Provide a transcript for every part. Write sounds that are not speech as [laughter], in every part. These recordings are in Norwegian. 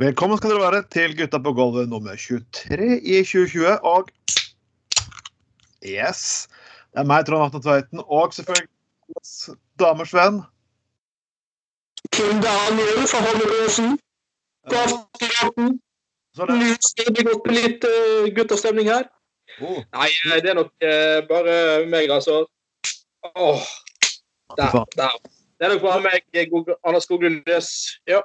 Velkommen skal dere være til Gutta på gulvet nummer 23 i 2020. Og yes, det er meg, Trond Atne Tveiten, og selvfølgelig damers venn. Kim Daniel fra. Så det, gått litt uh, gutterstemning her. oh, Nei, eh, det er nok uh, bare meg, altså. Åh, der, der. Det er nok bare meg, Anders Skoglund Løs. Ja.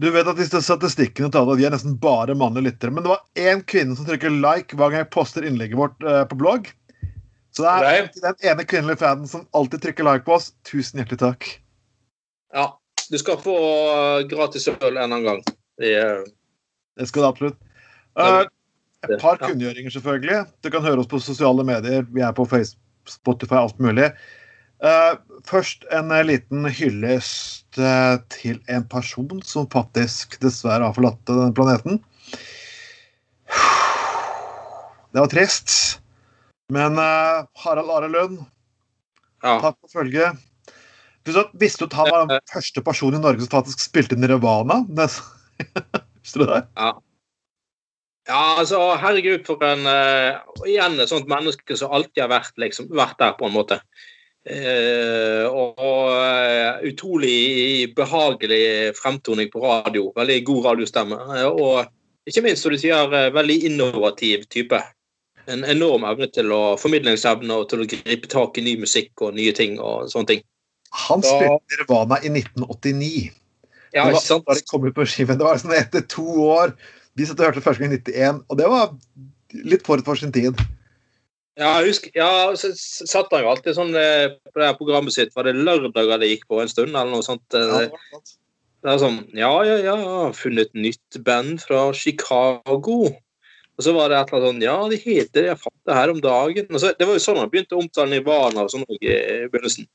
Du vet at disse statistikkene taler de er nesten bare mannlige lyttere. Men det var én kvinne som trykker like hver gang jeg poster innlegget vårt eh, på blogg. Så det er Nei. den ene kvinnelige fanen som alltid trykker like på oss. Tusen hjertelig takk. ja. Du skal få eh, gratis øl en annen gang. Det, Det skal du absolutt. Eh, et par ja. kunngjøringer, selvfølgelig. Du kan høre oss på sosiale medier. Vi er på Facebook, Spotify, alt mulig. Eh, først en eh, liten hyllest eh, til en person som faktisk dessverre har forlatt denne planeten. [sighs] Det var trist. Men Harald Are Lund, ja. takk for følget. Du så- Visste du at han var den første personen i Norge som faktisk spilte Nirvana? [laughs] Visste du det? Ja. ja, altså, herregud, for en uh, Igjen et sånt menneske som alltid har vært, liksom, vært der, på en måte. Eh, og eh, utrolig behagelig fremtoning på radio. Veldig god radiostemme. Eh, og ikke minst, som du sier, veldig innovativ type. En enorm evne til å formidlingsevne og til å gripe tak i ny musikk og nye ting og sånne ting. Han spilte Nirvana i 1989. Ja, det var, ikke sant? da det kom ut på skiven. Det var sånn etter to år. Vi satt og hørte første gang i 91, og det var litt forut for sin tid. Ja, jeg husker, ja, så satt han jo alltid sånn eh, på det her programmet sitt. Var det lørdager det gikk på en stund, eller noe sånt? eh, Ja, det var sant. Det er sånn Ja, ja, ja, funnet nytt band fra Chicago. Og så var det et eller annet sånn Ja, de heter Jeg fant det her om dagen. Og så, det var jo sånn han begynte å omtale Nirvana og sånn i i begynnelsen.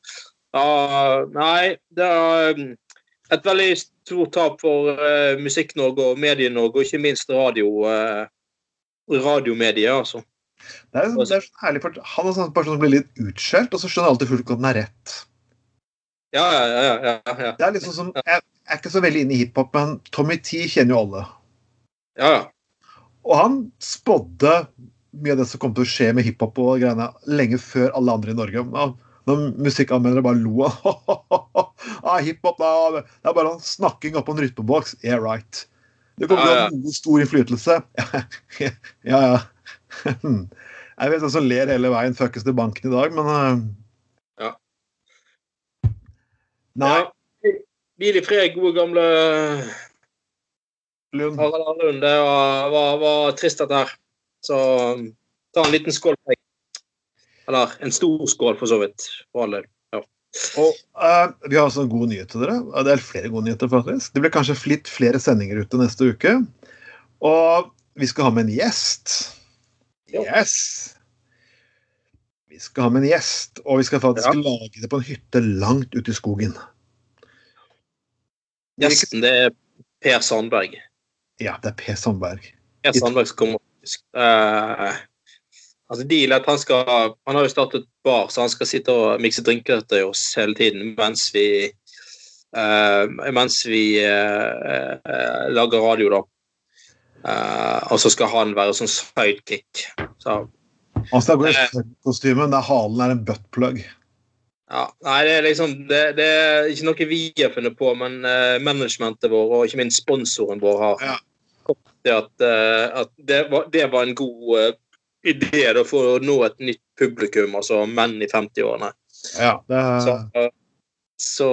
Ja, nei, det er um, et veldig stort tap for uh, Musikk-Norge og Medie-Norge, og ikke minst radio, uh, radiomediet, altså. Det er, det er herlig, for Han er en sånn person som blir litt utskjelt, og så skjønner alltid fullt at den er rett. Ja, ja, ja. ja, ja. Det er liksom som, Jeg er ikke så veldig inne i hiphop, men Tommy T kjenner jo alle. ja, ja. Og han spådde mye av det som kom til å skje med hiphop og greiene lenge før alle andre i Norge. Når musikkanmeldere bare lo av [laughs] ah, hiphop, da. Det er bare snakking oppå en rytmeboks. Yeah, right. Det kommer til å ha noe stor innflytelse. [laughs] ja, ja. Jeg vet hvem som ler hele veien fuckes til banken i dag, men eh, Ja. Nei, Ja. Hvil i fred, gode gamle Lund. Harald Arlund. Det var, var, var trist, dette her. Så um, ta en liten skål. Eller en stor skål, for så vidt. For all del. Ja. Og uh, Vi har også en god nyhet til dere. Det er flere gode nyheter, faktisk. Det blir kanskje litt flere sendinger ute neste uke. Og vi skal ha med en gjest. Yes! Vi skal ha med en gjest, og vi skal faktisk Ja. lage det på en hytte langt ute i skogen. Gjesten, det er Per Sandberg. Ja, det er Per Sandberg. Per Sandberg som kommer. Eh, altså, dealet, at han skal Han har jo startet bar, så han skal sitte og mikse drinker til oss hele tiden mens vi uh, mens vi uh, lager radio, da. Eh, og så skal han være sånn sidekick. Så altså, det er kostymen der halen er en buttplug. ja. Nei, det er liksom det, det er ikke noe vi har funnet på, men uh, managementet vår og ikke minst sponsoren vår har Ja. kommet til at, uh, at det, var, det var en god idé da, for å nå et nytt publikum, altså menn i 50-årene. Ja, det Så, så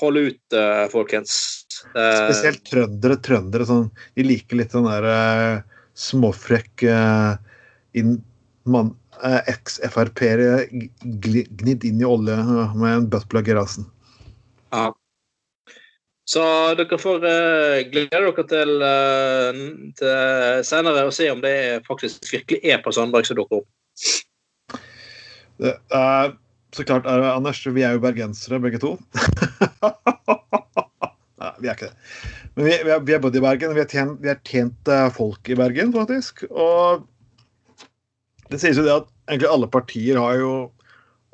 hold ut, eh, folkens. Eh, Spesielt trøndere. Trøndere sånn, de liker litt sånn der uh, småfrekk uh, eks-Frp-ere gnidd inn i olje med en buttplug i rasen. Ja. Så dere får uh, glede dere til, uh, til senere å se om det faktisk virkelig er på Sandberg som dukker opp. Det er, så klart er det, Anders, vi er jo bergensere begge to. [laughs] Nei, vi er ikke det. Men vi, vi, er, vi er bodd i Bergen. Vi har tjent, vi har tjent eh, folk i Bergen, faktisk. Og det sies jo det at egentlig alle partier har jo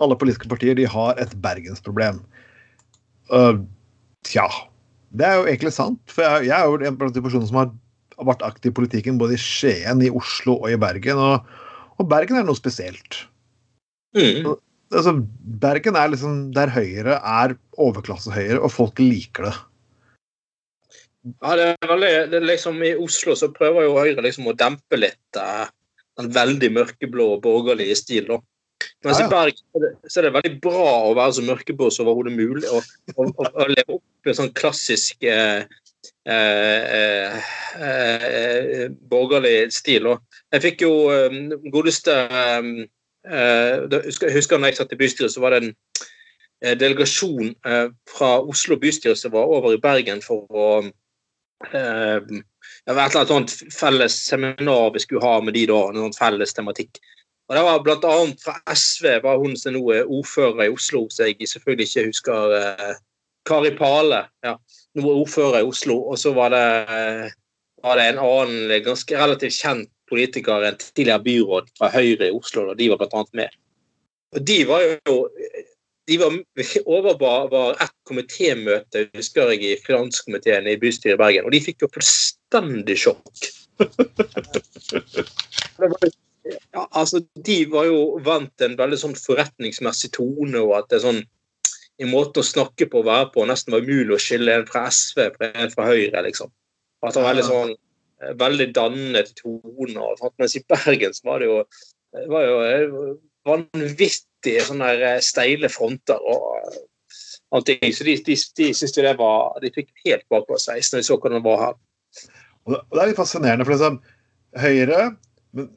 Alle politiske partier de har et bergensproblem. Uh, tja Det er jo egentlig sant. For jeg, jeg er jo en blant de personene som har vært aktiv i politikken både i Skien, i Oslo og i Bergen. Og, og Bergen er noe spesielt. Mm. Altså, Bergen er liksom der Høyre er overklassehøyre, og folk liker det. Ja, det er veldig, det er liksom I Oslo så prøver jo Høyre liksom å dempe litt eh, den veldig mørkeblå borgerlige stil. da. Mens Ja, ja. i Bergen så er det- så er det veldig bra å være så mørkeblå som overhodet mulig. Og, og, og, og leve opp i en sånn klassisk eh, eh, eh, eh, borgerlig stil. Og jeg fikk jo eh, godeste eh, Jeg husker når jeg satt i bystyret, så var det en eh, delegasjon eh, fra Oslo bystyre som var over i Bergen for å det var et eller annet felles seminar vi skulle ha med de da, en sånn felles tematikk. Og det var annet fra SV, var hun som nå er ordfører i Oslo, så jeg selvfølgelig ikke husker Kari Pale. Ja, nå er ordfører i Oslo. Og så var det, var det en annen ganske relativt kjent politiker, en tidligere byråd fra Høyre i Oslo, og de var annet med. Og de var jo de var overbar var, ett et komitémøte husker jeg, i finanskomiteen i bystyret i Bergen, og de fikk jo fullstendig sjokk. [laughs] Ja, altså, De var jo vant en veldig sånn forretningsmessig tone, og at det er sånn en måte å snakke på og være på nesten var umulig å skille en fra SV fra en fra Høyre. liksom. At det var veldig sånn veldig dannet tone. og sånt. Mens i Bergen så var det jo, var jo eh, vanvittige sånne der, eh, steile fronter og. Så de, de, de syntes jo det var De fikk helt bakpåsveis når de så hvordan det var her. Og det er litt fascinerende, for liksom, Høyre men,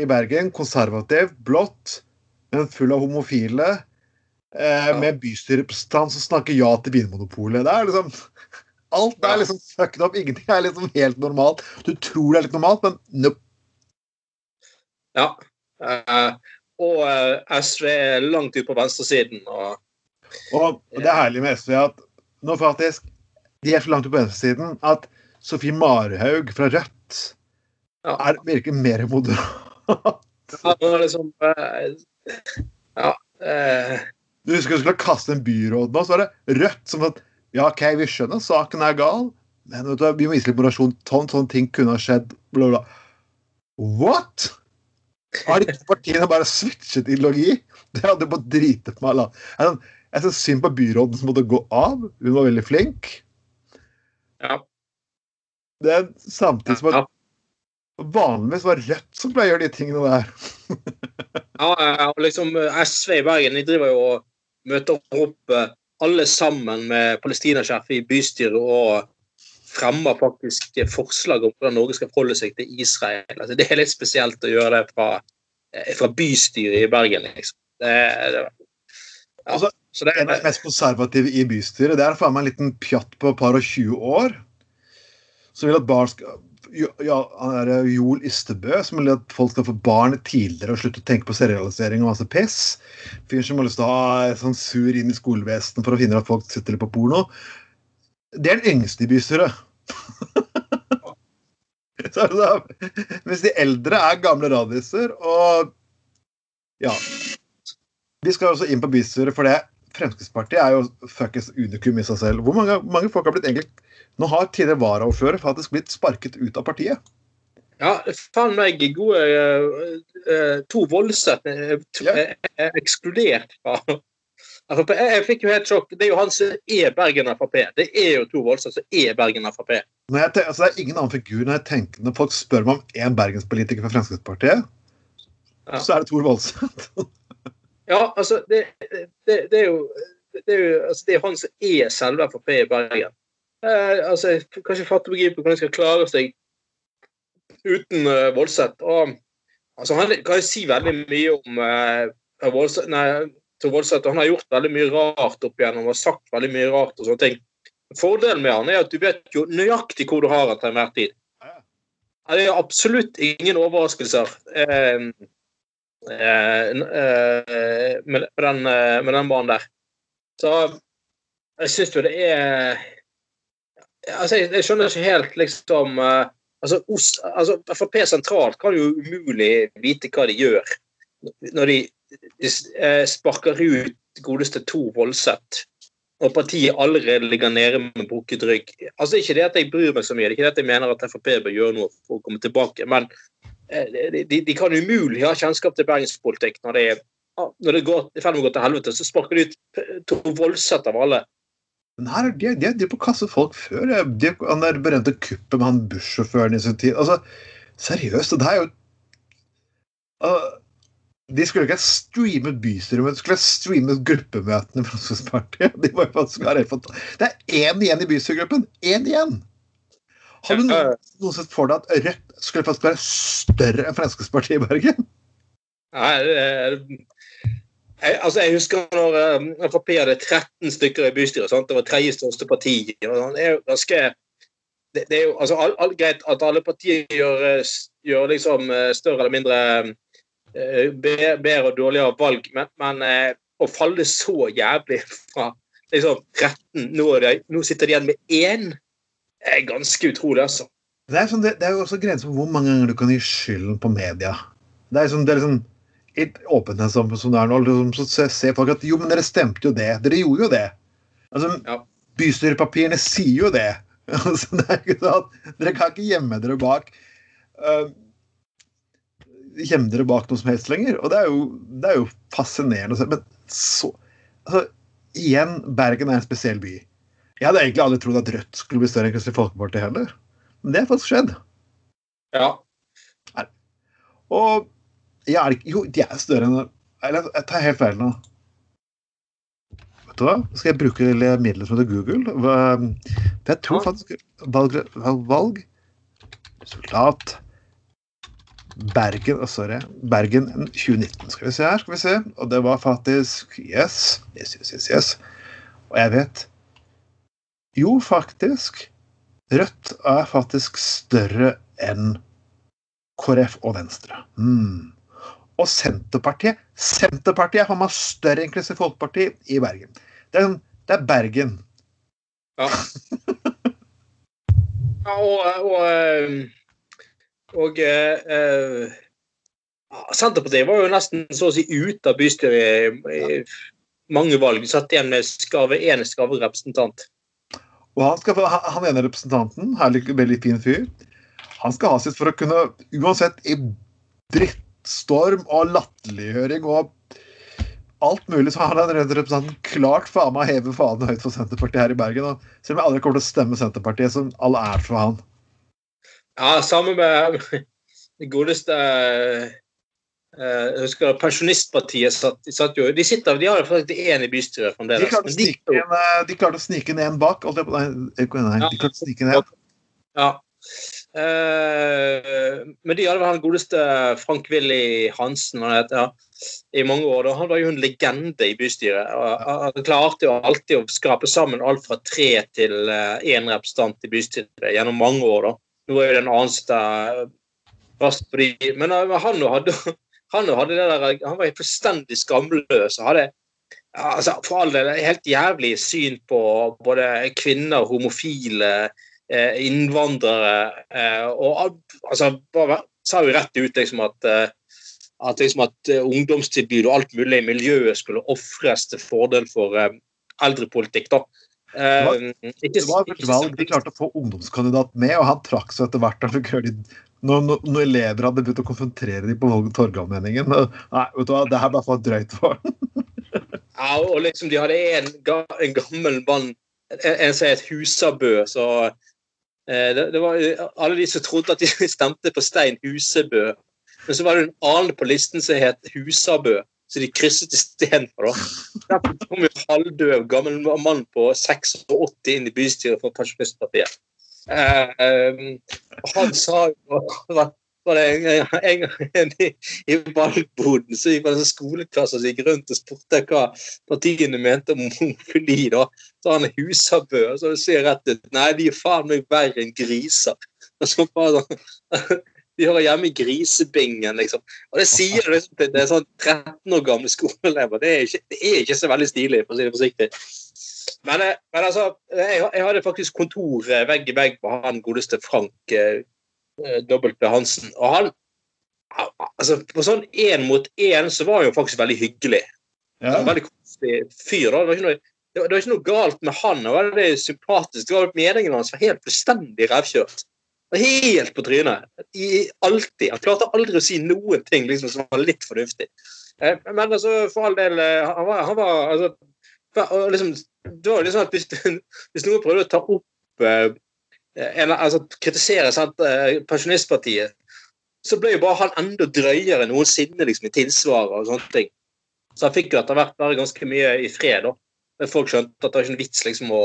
i Bergen, konservativ, blått, men full av homofile, eh, Ja. med bystyrerepresentant som snakker ja til Vinmonopolet. Det er liksom Alt er liksom fucked up. Ingenting er liksom helt normalt. Du tror det er litt normalt, men nope. Ja. Uh, og uh, SV er langt ute på venstresiden. og Og, det er herlig med SV at nå faktisk De er så langt på venstresiden at Sofie Marhaug fra Rødt Ja. er virker mer moderat. Ja, liksom uh, Ja. uh, Du husker du skulle kaste en byråd nå, så var det Rødt som at Ja, OK, vi skjønner saken er gal, men vet du, vi må vise litt moderasjon. Sånn, sånne ting kunne ha skjedd. Bla, bla. What?! Har de to partiene bare switchet ideologi? Det hadde bare driti på meg. alle. Jeg sånn- syns synd på byråden som måtte gå av. Hun var veldig flink. ja. Det er samtidig som at Ja. vanligvis var Rødt som pleier å gjøre de tingene der. Ja, ja, og liksom eh, SV i Bergen de driver jo og møter opp eh, alle sammen med palestinasjef i bystyret og fremmer faktisk forslag om hvordan Norge skal forholde seg til Israel. Altså, det er litt spesielt å gjøre det fra, eh, fra bystyret i Bergen, liksom. Det, det, ja. Altså, Så det, En av de mest konservative i bystyret. Det er faen meg en liten pjatt på et par og 20 år. Som vil at barn skal ja, er eh, Joel Ystebø, som vil at folk skal få barn tidligere og slutte å tenke på serialisering og masse piss. Fyr som har lyst til å ha sånn sur inn i skolevesenet for å finne at folk sitter litt på porno. Det er den yngste i bystyret. [laughs] Mens de eldre er gamle radiser, og ja. Vi skal også inn på bystyret, for det Fremskrittspartiet er jo fuckings unikum i seg selv. Hvor mange, mange folk har blitt egentlig Nå har tidligere varaordfører faktisk blitt sparket ut av partiet. ja, faen meg gode eh, eh, To Voldseth eh, ekskludert fra Frp. Jeg, fikk jo helt sjokk. Det er jo han som er Bergen Frp. Det er jo to Voldseth som er Bergen Frp. Tenker, altså det er ingen annen figur når jeg tenker Når folk spør meg om én bergenspolitiker fra Fremskrittspartiet, Ja. så er det Tor Voldseth. [laughs] Ja, altså, det, det, det er jo det er jo altså, det er han som er selve Frp i Bergen. Eh, altså, Jeg kan ikke fatte og begripe hvordan de skal klare seg uten uh, Voldseth. Og, altså, han kan jo si veldig mye om uh, Voldseth, nei, til Voldseth. Han har gjort veldig mye rart opp igjennom og sagt veldig mye rart. og sånne ting. Fordelen med han er at du vet jo nøyaktig hvor du har han til enhver tid. Ja, det er absolutt ingen overraskelser eh, eh, eh, med, den, eh, med den banen der. Så jeg syns jo det er altså, jeg, jeg skjønner ikke helt liksom uh, altså, altså Frp sentralt kan jo umulig vite hva de gjør når de, de uh, sparker ut godeste to Voldseth og partiet allerede ligger nede med brukket rygg. Altså Ikke det at jeg bryr meg så mye, det er ikke det at jeg mener at Frp bør gjøre noe for å komme tilbake, men de, de kan umulig ha kjennskap til bergenspolitikk når det er når det går i ferd til helvete, så sparker de ut to Voldseth av alle. Men her, de, de, de er på å kaste folk før. De, han der berømte kuppet med han bussjåføren i sin tid. Altså, seriøst, det er jo uh, De skulle ikke streame bystyret, de skulle streame gruppemøtene i Fremskrittspartiet. [laughs] De var faktisk Det er én igjen i bystyregruppen! Én igjen! Har du noen, noen sett for deg at Rødt skulle faktisk være større enn Fremskrittspartiet i Bergen? Nei, det, jeg, altså jeg husker når um, Frp hadde 13 stykker i bystyret. Sant? Det var tredje største parti. Sånn. Det er jo ganske det, det er jo altså, all, all, Greit at alle partier gjør, eh, gjør liksom eh, større eller mindre uh, bedre og dårligere valg, men, men uh, å falle så jævlig fra liksom 13 Nå, det, nå sitter de igjen med én, er ganske utrolig, altså. Det er, sånn, det, det er jo også grenser for hvor mange ganger du kan gi skylden på media. Det er, sånn, det er liksom åpenhet som, som det er nå, liksom, så ser folk at jo, men dere stemte jo det. Dere gjorde jo det. Altså, ja. Bystyrepapirene sier jo det. [laughs] altså, det er ikke sånn, Dere kan ikke gjemme dere bak uh, Gjemme dere bak noe som helst lenger. Og det er jo, det er jo fascinerende å se. Men så altså, Igjen, Bergen er en spesiell by. Jeg hadde egentlig aldri trodd at Rødt skulle bli større enn Kristelig Folkeparti heller. Men det har faktisk skjedd. Ja. Og ja, jo, de er større enn Eller jeg tar helt feil nå. Vet du hva? Skal jeg bruke midler som heter Google? Jeg tror faktisk valg, valg Resultat Bergen Sorry. Bergen 2019. Skal vi se her. skal vi se. Og det var faktisk Yes. Yes, yes, yes. yes. Og jeg vet Jo, faktisk. Rødt er faktisk større enn KrF og Venstre. Mm og Senterpartiet. Senterpartiet er man meg større enn Kristelig Folkeparti i Bergen. Det er, det er Bergen. Ja. ja og, og, og, og uh, Senterpartiet var jo nesten så å si ute av bystyret i, i mange valg. De satt igjen med skave, en skaverepresentant. Og han, skal, han ene representanten, herlig, veldig fin fyr, han skal ha sitt for å kunne, uansett i dritt storm og latterliggjøring og alt mulig, så har den representanten klart faen meg heve fanen høyt for Senterpartiet her i Bergen. Og selv om jeg aldri kommer til å stemme Senterpartiet, som all ære for han. Ja, sammen med det godeste eh, jeg husker Pensjonistpartiet satt, satt, jo De sitter, de har faktisk én i bystyret fremdeles. De klarte, de, eh, de klarte å snike inn en bak. Nei, de klarte å snike ned. Ja. Eh, men de hadde vel han godeste Frank Willy Hansen ja, i mange år. Han var jo en legende i bystyret. Han klarte jo alltid å skrape sammen alt fra tre til én eh, representant i bystyret gjennom mange år. da. Nå er jo den Arnstad eh, raskt på de Men han hadde, [laughs] han hadde det der, han var fullstendig skamløs. og hadde altså, for all del helt jævlig syn på både kvinner, homofile, Eh, innvandrere eh, og altså, bare sa jo rett ut liksom at eh, at, liksom at ungdomstilbud og alt mulig i miljøet skulle ofres til fordel for eldrepolitikk. da. Det var, det var et valg de klarte å få ungdomskandidat med, og han trakk seg etter hvert. Når, når, elever hadde begynt å konsentrere dem på Torgallmenningen. Nei, vet du hva, det her ble for drøyt for [laughs] ja, og liksom de hadde en, en gammel mann, en, som het Husabø, så Eh, det, det, var alle de som trodde at de [laughs] stemte på Stein Husebø. Men så var det en annen på listen som het Husabø, så de krysset istedenfor. Derfor kom en halvdøv gammel mann på 86 inn i bystyret for Pensjonistpartiet. Eh, eh, han sa jo var det en gang [laughs] i, valgboden så gikk det en skoleklasse som gikk rundt og spurte hva partiene mente om homofili. da. Så han er Husabø, og så sier rett ut Nei, de er faen meg verre enn griser. [laughs] Og så bare sånn, [laughs] De hører hjemme i grisebingen, liksom. Og det sier liksom, det er sånn 13 år gamle skoleelever. Det er ikke, det er ikke så veldig stilig, for å si det forsiktig. Men, eh, men altså, jeg, jeg, hadde faktisk kontor vegg i vegg med han godeste Frank Eh, W. Hansen. Og han altså På sånn én mot én så var han jo faktisk veldig hyggelig. Ja. Veldig koselig fyr. Det var, noe, det var, det var ikke noe galt med han. Det var veldig sympatisk. Det var Meningen hans var helt fullstendig revkjørt. Helt på trynet. I, alltid. Han klarte aldri å si noen ting liksom, som var litt fornuftig. Eh, men altså, for all del eh, Han var, han var altså, for, liksom, Det var liksom at hvis, [laughs] hvis noen prøvde å ta opp eh, en, altså, Kritisere sant, eh, Pensjonistpartiet, så ble jo bare han enda drøyere noensinne liksom, i tilsvaret og sånne ting. Så han fikk jo etter hvert være ganske mye i fred. da. Men folk skjønte at det var ikke en vits liksom å,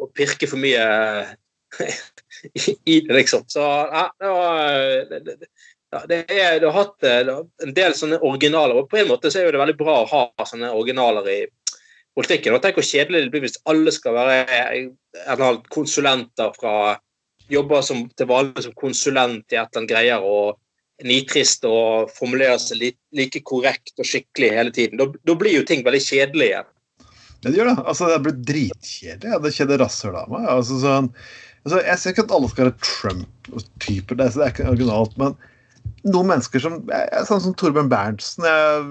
å pirke for mye [laughs] i det, liksom. Så ja, det var det, det er, Du har hatt en del sånne originaler, og på en måte så er jo det veldig bra å ha sånne originaler i politikken. Og Tenk hvor kjedelig det blir hvis alle skal være konsulenter fra jobber som, til vanlig som konsulent i et eller annet greier og nitrist og formulerer seg like, like korrekt og skikkelig hele tiden. Da, da blir jo ting veldig kjedelig igjen. Ja, det gjør det. Altså, det blir dritkjedelig. Det kjeder rasshøl av meg. Altså, sånn, altså, jeg ser ikke at alle skal være Trump-typer, det, det, er ikke originalt. Men noen mennesker som Sånn som Torbjørn Berntsen jeg,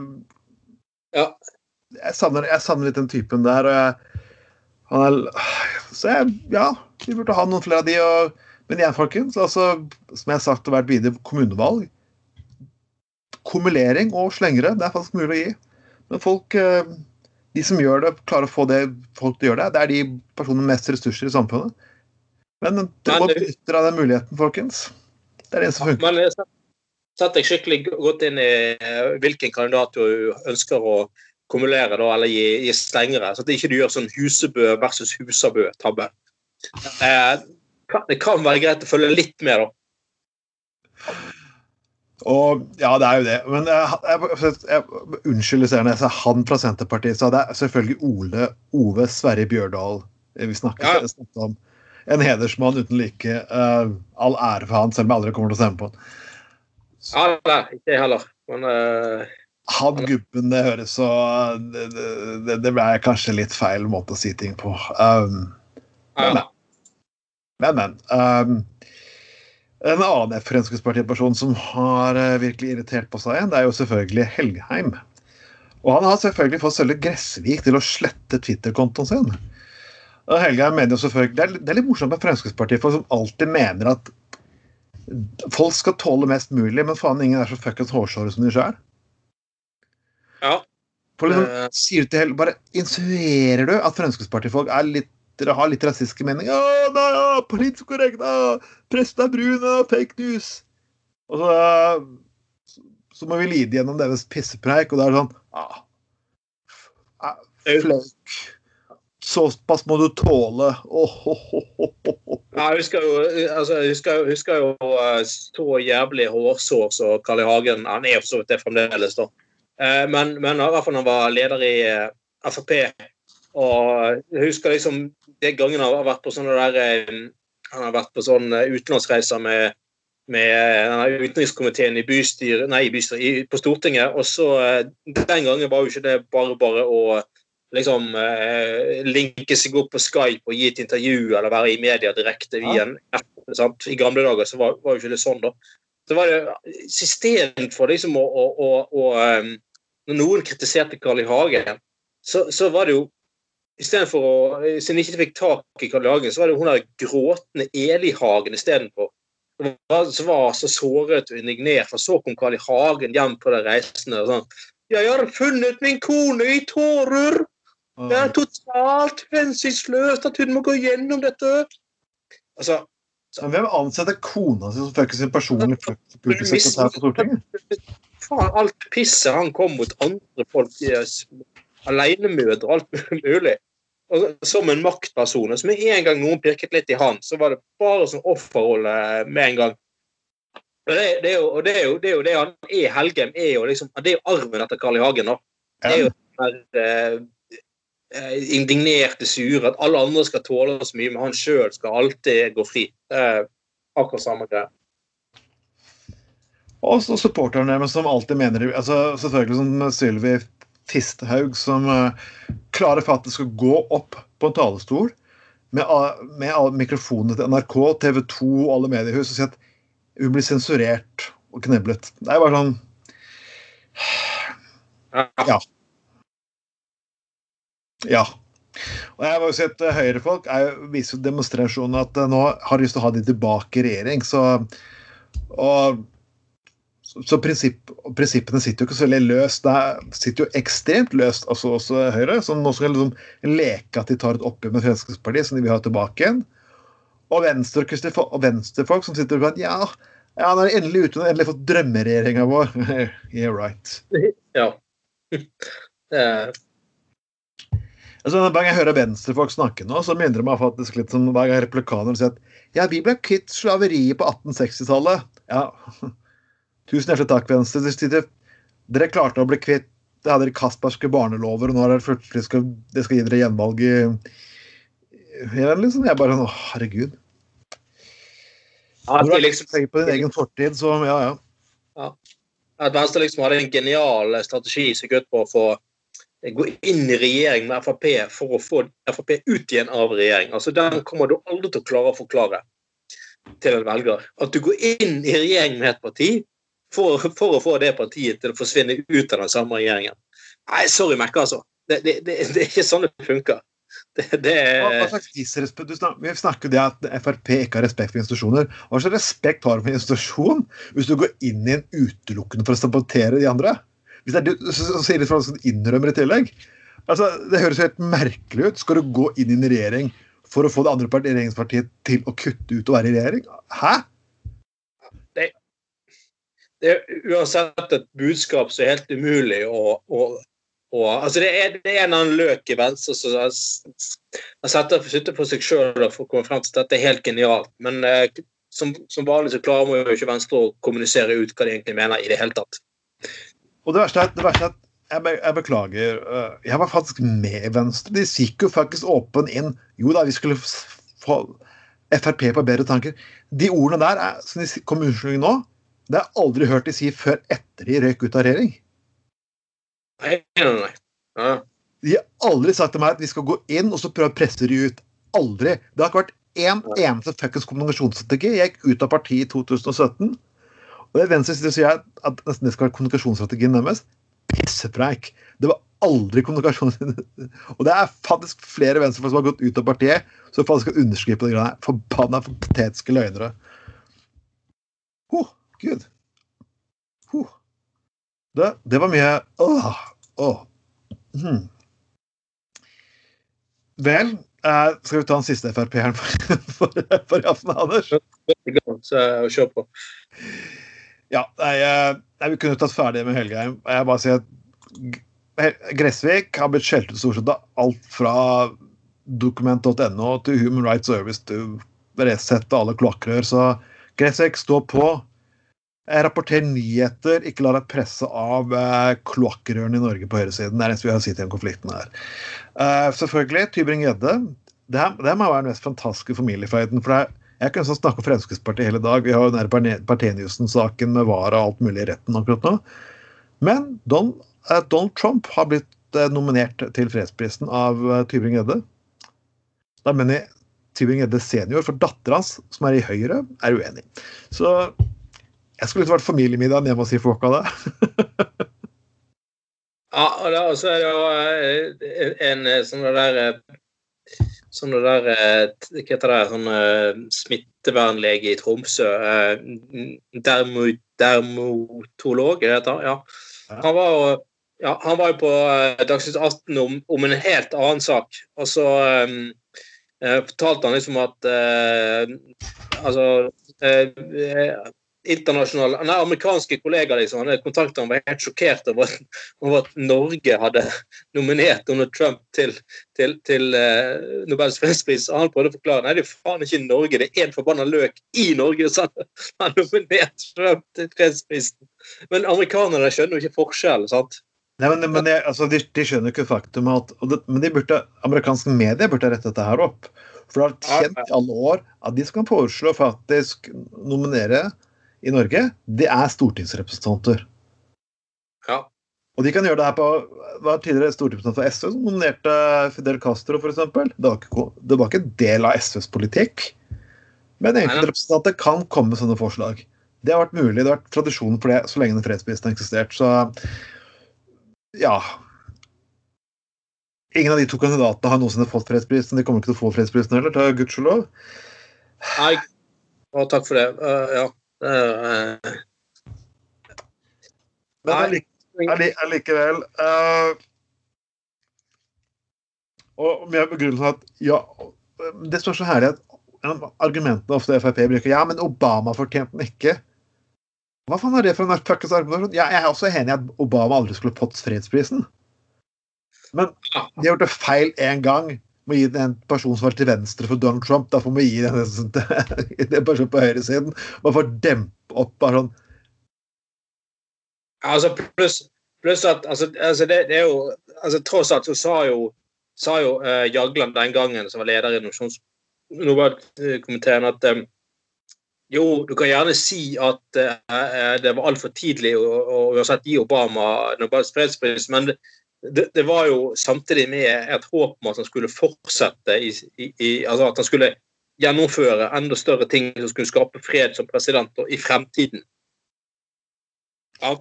ja. Jeg, savner, jeg, savner, litt den typen der. jeg, han er, Så jeg, ja, vi burde ha noen flere av de. og men igjen, folkens, altså, som jeg har sagt og vært videre, kommunevalg Kumulering og slengere, det er faktisk mulig å gi. Men folk, eh, de som gjør det, klarer å få det folk til å gjøre det, det er de personene med mest ressurser i samfunnet. Men det må benytte av den muligheten, folkens. Det er det som funker. Men jeg sett deg skikkelig godt inn i eh, hvilken kandidat du ønsker å kumulere da, eller gi, gi strengere, så at ikke du gjør sånn Husebø versus Husabø-tabbe. Eh, det kan være greit å følge litt med, da. Og Ja, det er jo det. Men jeg, jeg, jeg, unnskyld sa han fra Senterpartiet, så det er selvfølgelig Ole Ove Sverre Bjørdal vi snakker, ja. om. En hedersmann uten like. Uh, all ære for han, selv om jeg aldri kommer til å stemme på han. Ja, nei, ikke jeg heller. Men uh, Han gubben, det høres så det, det, det, ble kanskje litt feil måte å si ting på. Um, ja. Men, men. Um, en annen Fremskrittspartiperson som har uh, virkelig irritert på seg, det er jo selvfølgelig Helgheim. Og han har selvfølgelig fått Sølve Gressvik til å slette Twitter-kontoen sin. Og Helgheim mener jo selvfølgelig, det er, det er litt morsomt med Fremskrittspartiet, for som alltid mener at folk skal tåle mest mulig, men faen ingen er så fuckings hårsåre som de sjøl. Ja. For liksom, uh, sier du til Helgheim, Bare insinuerer du at Fremskrittspartifolk er litt dere har litt rasistiske meninger. Ja, nei, ja, politisk korrekt, ja, presten er brun, ja, fake news. Og så, så må vi lide gjennom deres pissepreik, og det er sånn ah, Flauk. Såpass må du tåle. Oh, oh, oh, oh, jeg husker jo, altså, jeg husker, husker jo uh, så jævlig hårsår som Carl I. Hagen Han er jo så vidt det fremdeles, da. Uh, men, men i hvert fall han var leder i uh, Frp. Og jeg husker liksom det gangen han har vært på sånne der eh, Han har vært på sånn eh, utenlandsreiser med, med utenrikskomiteen i bystyret, nei, bystyret, på Stortinget. Og så eh, Den gangen var jo ikke det bare bare å liksom linke seg opp på Skype og gi et intervju eller være i media direkte via en app. Sant? I gamle dager så var, var jo ikke det sånn, da. Så var det Istedenfor liksom å, å, å, å Når noen kritiserte Carl I. Hagen, så, så var det jo Istedenfor å Siden de ikke fikk tak i Karl Hagen, så var det jo hun der gråtende Eli-Hagen istedenfor. Som var så såret og indignert. For så kom Carl I. Hagen hjem på de reisende og sånn. 'Jeg har funnet min kone i tårer!' Det er totalt hensynsløst at hun må gå gjennom dette. Altså, men Hvem ansetter kona si som sin personlige publikumssekretær på Stortinget? Faen, alt pisset han kom mot andre folk alenemødre og alt mulig. Og som en maktperson. Så med en gang noen pirket litt i han, så var det bare sånn offerrolle med en gang. Det, det, er jo, og det er jo det, er jo det han er, Helgem, er jo liksom, det er jo arven etter Carl I. Hagen. da. Det er jo den eh, indignerte, sure, at alle andre skal tåle så mye, men han sjøl skal alltid gå fri. Er akkurat samme greie. Og så supporterne deres som alltid mener altså Selvfølgelig som Sylvi Tisthaug som uh, klarer faktisk å gå opp på en talerstol med, med mikrofonene til NRK, TV 2 og alle mediehus og si at hun blir sensurert og kneblet. Det er bare sånn Ja. Ja. Og jeg har jo sett at Høyrefolk er, viser jo demonstrasjonen at uh, nå har de lyst til å ha de tilbake i regjering. Så, og, så prinsipp, prinsippene sitter jo ikke så veldig løst. Det sitter jo ekstremt løst altså også Høyre. som nå skal liksom leke at de tar et oppgjør med Fremskrittspartiet, som de vil ha tilbake igjen. Og venstre og venstrefolk som sitter og sier ja, ja, nå er de endelig ute, og endelig fått drømmeregjeringa vår. [laughs] yeah, right. Ja. Altså, hver gang jeg hører venstrefolk snakke nå, så minner det meg faktisk litt som hver gang replikanere sier at ja, vi ble kvitt slaveriet på 1860-tallet. Ja, [laughs] tusen hjertelig takk, Venstre. Dere klarte å bli kvitt det hadde dere Kasperske barnelover, og nå er det plutselig skal, det skal gi dere gjenvalg i jeg, liksom. Jeg bare Å, herregud. Når du liksom, tenker på din egen fortid, så ja, ja. ja. At Venstre liksom hadde en genial strategi som gikk ut på å få gå inn i regjering med Frp for å få Frp ut igjen av regjering. Altså, Den kommer du aldri til å klare å forklare til en velger. At du går inn i regjering med et parti for, for å få det partiet til å forsvinne ut av den samme regjeringen. Nei, sorry, Mekke, altså. Det, det, det, det, er ikke sånn det funker. Hva, slags disrespekt? Vi snakker det at Frp ikke har respekt for institusjoner. Hva slags respekt har du for en institusjon hvis du går inn i en utelukkende for å sabotere de andre? Hvis det er du, så sier de fra at innrømmer i tillegg. Altså, Det høres helt merkelig ut. Skal du gå inn i en regjering for å få det andre part, regjeringspartiet til å kutte ut og være i regjering? Hæ? Det, er uansett et budskap som er helt umulig å, å, å altså det, er, det er en annen løk i Venstre som sitter for seg sjøl for å komme frem til at dette er helt genialt. Men eh, som, som vanlig så klarer man jo ikke Venstre å kommunisere ut hva de egentlig mener i det hele tatt. Og det verste er, det verste er jeg, be, jeg, beklager. øh, Jeg var faktisk med Venstre. De gikk jo faktisk åpen inn. Jo da, vi skulle få Frp på bedre tanker. De ordene der er, som de kom med unnskyldning nå, det har jeg aldri hørt de si før etter de røyk ut av regjering. Nei, nei, nei. Ja. De har aldri sagt til meg at vi skal gå inn og så prøve å presse de ut. Aldri. Det har ikke vært én eneste fuckings kommunikasjonsstrategi. Jeg gikk ut av partiet i 2017. Og det Venstre sier, sier at nesten det skal være kommunikasjonsstrategien deres. Pissepreik. Det var aldri kommunikasjon [laughs] Og det er faktisk flere venstrefolk som har gått ut av partiet, som faktisk skal underskrive på de greiene. Forbanna patetiske løgnere. Huh, Gud. Huh. Det, det var mye Åh. Åh. Hmm. Vel, eh, skal vi ta den siste Frp-eren for, [laughs] for, for i aften, Anders? å kjør på. Ja, nei, nei, vi kunne tatt ferdig med Helgheim. Jeg bare sier at Gressvik har blitt skjelt ut stort sett av alt fra dokument.no til Human Rights Service til Resett og alle kloakkrør. Så Gressvik, stå på. Rapporter nyheter, ikke la deg presse av eh, kloakkrørene i Norge på høyresiden. Det er det eneste vi har sett i den konflikten her. Uh, selvfølgelig, Tybring-Gjedde. Det, her, det må være den mest fantastiske familiefeiden. for det er jeg sånn snakke om Fremskrittspartiet hele dag. Vi har jo den Parteniussen-saken med Vara og alt mulig i retten akkurat nå. Men Don, eh, Donald Trump har blitt eh, nominert til fredsprisen av eh, Tybring-Gjedde. Da mener jeg Tybring-Gjedde senior, for dattera hans, som er i Høyre, er uenig. Så jeg skulle ikke vært familiemiddag hjemme hos si folk av det. [laughs] ja, og så er det jo en, sånn det der sånn det der eh, Hva heter det? Sånn smittevernlege i Tromsø. Dermo, dermotolog, er det heter? Ja. Han var jo ja, han var jo på Dagsnytt 18 om, om, en helt annen sak. Og så uh, fortalte han liksom at uh, Altså internasjonale, nei, amerikanske kollegaer liksom, han hadde kontaktet han var helt sjokkert over, over, at Norge hadde nominert Donald Trump til, til, til uh, Nobels fredspris. Og han prøvde å forklare nei, det er faen ikke Norge, det er en forbanna løk i Norge som har nominert Trump til fredsprisen. Men amerikanerne skjønner jo ikke forskjellen. sant? Nei, men, men jeg, altså, de, de, skjønner ikke faktum at det, Men de burde, amerikanske medier burde rette dette her opp. For det har tjent i alle år at de skal foreslå faktisk nominere i Norge, det er stortingsrepresentanter. Ja. Og de kan gjøre det her på var tidligere stortingsrepresentant for SV som nominerte Fidel Castro, f.eks. Det, var ikke, det var ikke en del av SVs politikk. Men enkeltrepresentanter kan komme med sånne forslag. Det har vært mulig, det har vært tradisjonen for det så lenge den fredsprisen har eksistert. Så ja. ingen av de to kandidatene har noensinne fått fredsprisen. De kommer ikke til å få fredsprisen heller, gudskjelov. Nei, og takk for det. Uh, ja. Uh, Men allike, allikevel uh, Og med begrunnelsen at ja, Det står så herlig at argumentene ofte Frp bruker Ja, men Obama fortjente den ikke. Hva faen er det for en fuckings argumentasjon? Ja, jeg er også enig i at Obama aldri skulle fått fredsprisen. Men de har gjort det feil én gang med å gi den en person som var til venstre for Donald Trump. Får vi gi den til [laughs] en person på høyresiden. Man får dempe opp bare sånn Altså, pluss plus at altså, altså det, det, er jo altså, Tross alt så sa jo, sa jo uh, Jagland den gangen, som var leder i Nobelkomiteen, at um, jo, du kan gjerne si at uh, det var altfor tidlig å, å uansett gi Obama Nobels fredspris, men det, det, det, var jo samtidig med et håp om at han skulle fortsette i, i, i, altså At han skulle gjennomføre enda større ting som skulle skape fred som president i fremtiden. Ja.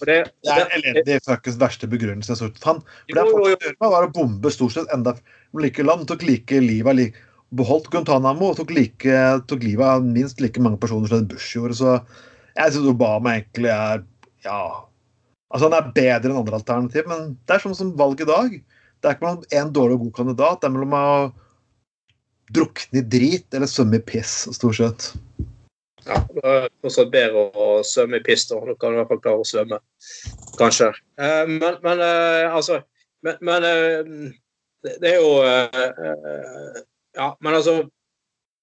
Det, det, er elendig fuckings verste begrunnelse jeg så ut for For det han gjorde, var å bombe stort sett enda like land. Tok like livet like, Beholdt Guantánamo og tok, like, tok livet av minst like mange personer som Bush gjorde. Så jeg syns Obama egentlig er ja, Altså, Han er bedre enn andre alternativ, men det er sånn som valg i dag. Det er ikke mellom én dårlig og god kandidat. Det er mellom å drukne i drit eller svømme i piss, stort sett. Ja, det er fortsatt bedre å svømme i piss, da. Da kan du i hvert fall klare å svømme. Kanskje. Eh, men, men eh, altså Men, men eh, det er jo Ja, men altså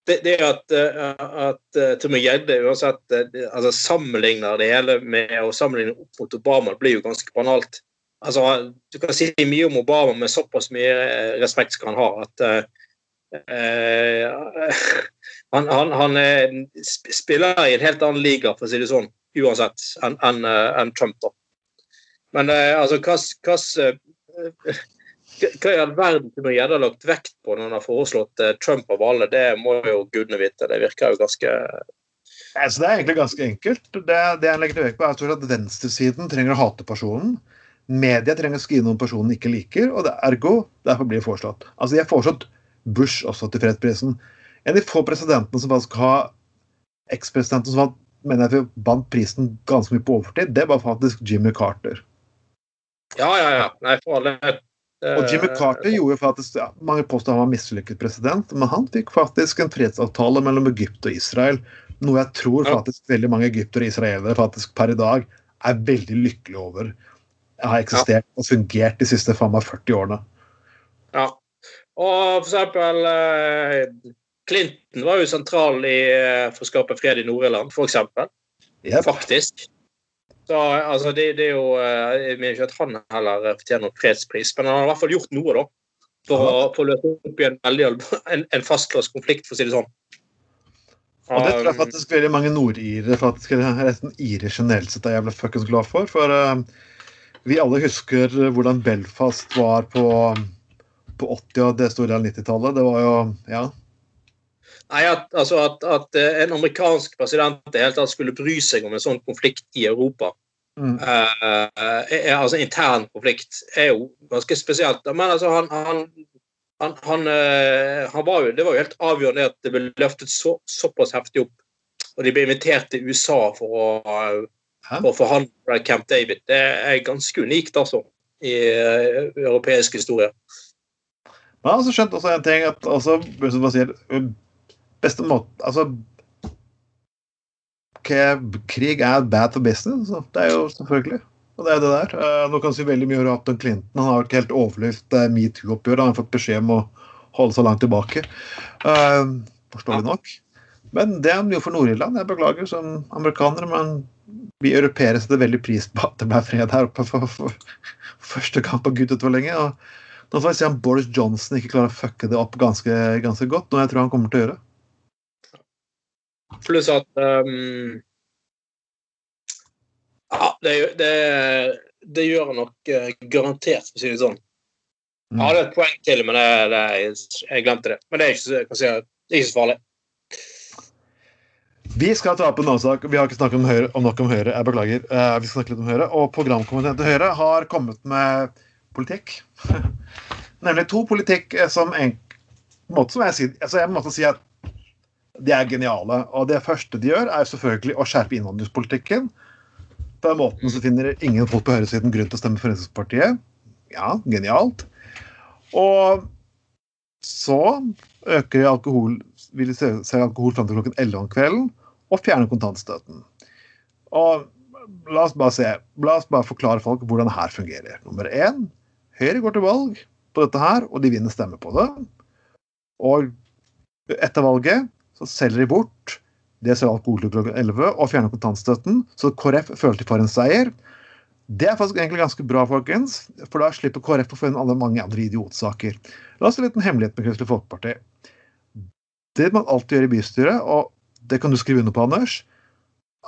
det, det at, eh, at uh, Tybring-Gjedde uansett uh, altså sammenligner det hele med å sammenligne opp mot Obama, blir jo ganske banalt. Altså, du kan si mye om Obama med såpass mye respekt skal han ha at uh, han, han, han spiller i en helt annen liga, for å si det sånn, uansett, enn en, en Trump. da. Men altså, hva, hva i all verden kunne Gjedda lagt vekt på når han har foreslått eh, Trump av alle? Det må jo gudene vite. Det virker jo ganske altså, Det er egentlig ganske enkelt. Det, det jeg legger vekt på, er at venstresiden trenger å hate personen. Media trenger å skrive noe personen ikke liker, og det er ergo derfor blir det foreslått. Altså, De har foreslått Bush også til fredsprisen. En av de få presidentene som faktisk har Ekspresidenten som vant, mener jeg vant prisen ganske mye på overtid, det var faktisk Jimmy Carter. Ja, ja, ja. Nei, for alle og Jimmy eh, Carter gjorde faktisk, ja, Mange påstår han var mislykket president, men han fikk faktisk en fredsavtale mellom Egypt og Israel. Noe jeg tror faktisk veldig mange egyptere og israelere faktisk per i dag er veldig lykkelige over. Jeg har eksistert og fungert de siste faen meg 40 årene. Ja. Og for eksempel eh, Clinton var jo sentral i, eh, for å skape fred i Nord-Irland, for eksempel. Yep. Faktisk. Så altså, det, det, er jo Jeg eh, mener ikke at han heller fortjener noen fredspris, men han har i hvert fall gjort noe, da. For å, for å løse opp i en, veldig, [laughs] en, en fastlåst konflikt, for å si det sånn. Og det tror jeg um, faktisk veldig mange nordire faktisk resten irer generelt sett er jævla fuckings glad for. For uh, vi alle husker hvordan Belfast var på, på 80- og det store av 90-tallet. Det var jo Ja. Nei, at, altså at, at, eh, en amerikansk president i hele tatt skulle bry seg om en sånn konflikt i Europa, mm. uh, er, altså intern konflikt, er jo ganske spesielt. Men altså, han, han, han, han, han var jo, Det var jo helt avgjørende at det ble løftet så, såpass heftig opp. Og de ble invitert til USA for å, for å forhandle Camp David. Det er ganske unikt, altså, i europeisk historie. Men jeg har også skjønt også en ting at altså, beste måte Altså Krig er bad for business. Så det er jo selvfølgelig. Og det er det der. Uh, nå kan si veldig mye om Upton Clinton. Han har ikke helt overlevd uh, metoo-oppgjør. Han har fått beskjed om å holde seg langt tilbake. Uh, forståelig nok. Men det er jo for Nord-Irland. Jeg beklager som amerikaner, men vi europeere setter veldig pris på at det ble fred her oppe for, for, for første gang på gud vet hvor lenge. Og nå får vi se om Boris Johnson ikke klarer å fucke det opp ganske, ganske godt, noe jeg tror han kommer til å gjøre. Pluss at um, Ja, det, det, det, gjør han nok uh, garantert, for å si det sånn. Jeg hadde et poeng til, men det, jeg glemte det. Men det er ikke, si, det er ikke så farlig. Vi skal ta opp en annen sak. Vi har ikke snakket om, Høyre, om nok om Høyre. Jeg beklager. Uh, vi skal snakke litt om Høyre. Og programkomiteen til Høyre har kommet med politikk. [laughs] Nemlig to politikk eh, som en, på en måte som jeg sier altså Jeg måtte si at de er geniale. Og det første de gjør, er selvfølgelig å skjerpe innvandringspolitikken. På den måten så finner ingen folk på høyresiden grunn til å stemme Fremskrittspartiet. Ja, genialt. Og så øker alkohol, vil de selge alkohol fram til klokken 11 om kvelden og fjerner kontantstøtten. Og la oss bare se, la oss bare forklare folk hvordan det her fungerer. Nummer én, Høyre går til valg på dette her, og de vinner stemme på det. Og etter valget så selger de bort det selger alkohol til klokka 11 og fjerner kontantstøtten, så KrF føler de får en seier. Det er faktisk egentlig ganske bra, folkens, for da slipper KrF å få inn alle mange andre idiotsaker. La oss se litt en hemmelighet med Kristelig Folkeparti. Det man alltid gjør i bystyret, og det kan du skrive under på, Anders,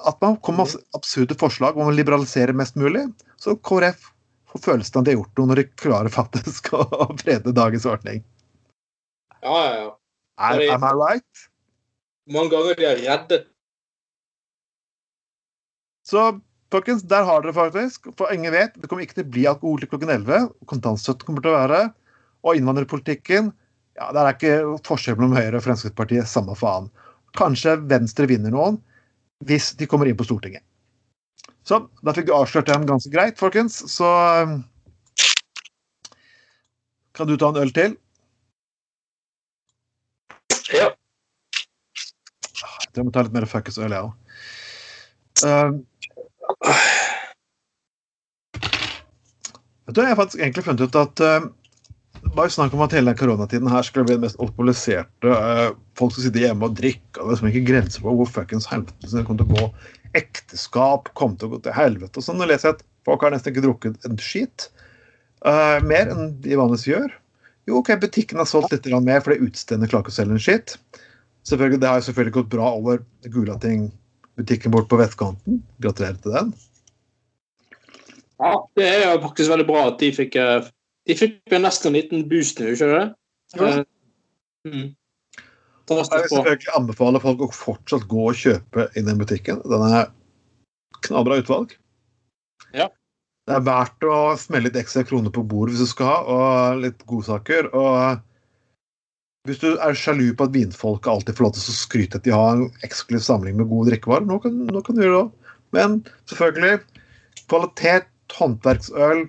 at man kommer med absurde forslag om å liberalisere mest mulig, så KrF får følelsen av at de har gjort noe når de klarer faktisk [laughs] å frede dagens ordning. Ja, ja, ja. Am, am I right? Mange ganger de har reddet Så folkens, der har dere faktisk. For ingen vet, det kommer ikke til å bli alkohol til klokken 11. Kontantstøtten kommer til å være. Og innvandrerpolitikken ja, Der er ikke forskjell mellom Høyre og Fremskrittspartiet samme faen. Kanskje Venstre vinner noen hvis de kommer inn på Stortinget. Så da fikk du avslørt den ganske greit, folkens. Så um, kan du ta en øl til. Jeg må ta litt mer fuckings øl, jeg òg. Uh, vet du, jeg har faktisk egentlig funnet ut at uh, bare snakk om at hele koronatiden her skulle bli den mest alkoholiserte. Uh, folk skal sitte hjemme og drikke. og Det er liksom ikke grenser på hvor fuckings helvete det kommer til å gå. Ekteskap kommer til å gå til helvete. og sånn. og leser jeg at folk har nesten ikke drukket en skit. Uh, mer enn de vanligvis gjør. Jo, ok, butikken har solgt litt mer fordi utestedene klarer ikke å selge en skitt. Selvfølgelig, Det har selvfølgelig gått bra over Gulating-butikken bort på vestkanten. Gratulerer til den. Ja, det er jo faktisk veldig bra at de fikk eh, De fikk nesten en liten boost nå, ikke det? Ja. Mm. Jeg vil selvfølgelig anbefale folk å fortsatt gå og kjøpe i den butikken. Den er knallbra utvalg. Ja. Det er verdt å smelle litt ekstra kroner på bordet hvis du skal ha, og litt godsaker. Og hvis du er sjalu på at vinfolket alltid får lov til å skryte at de har en eksklusiv samling med gode drikkevarer, nå kan, nå kan du gjøre det. Men selvfølgelig, kvalitet, håndverksøl,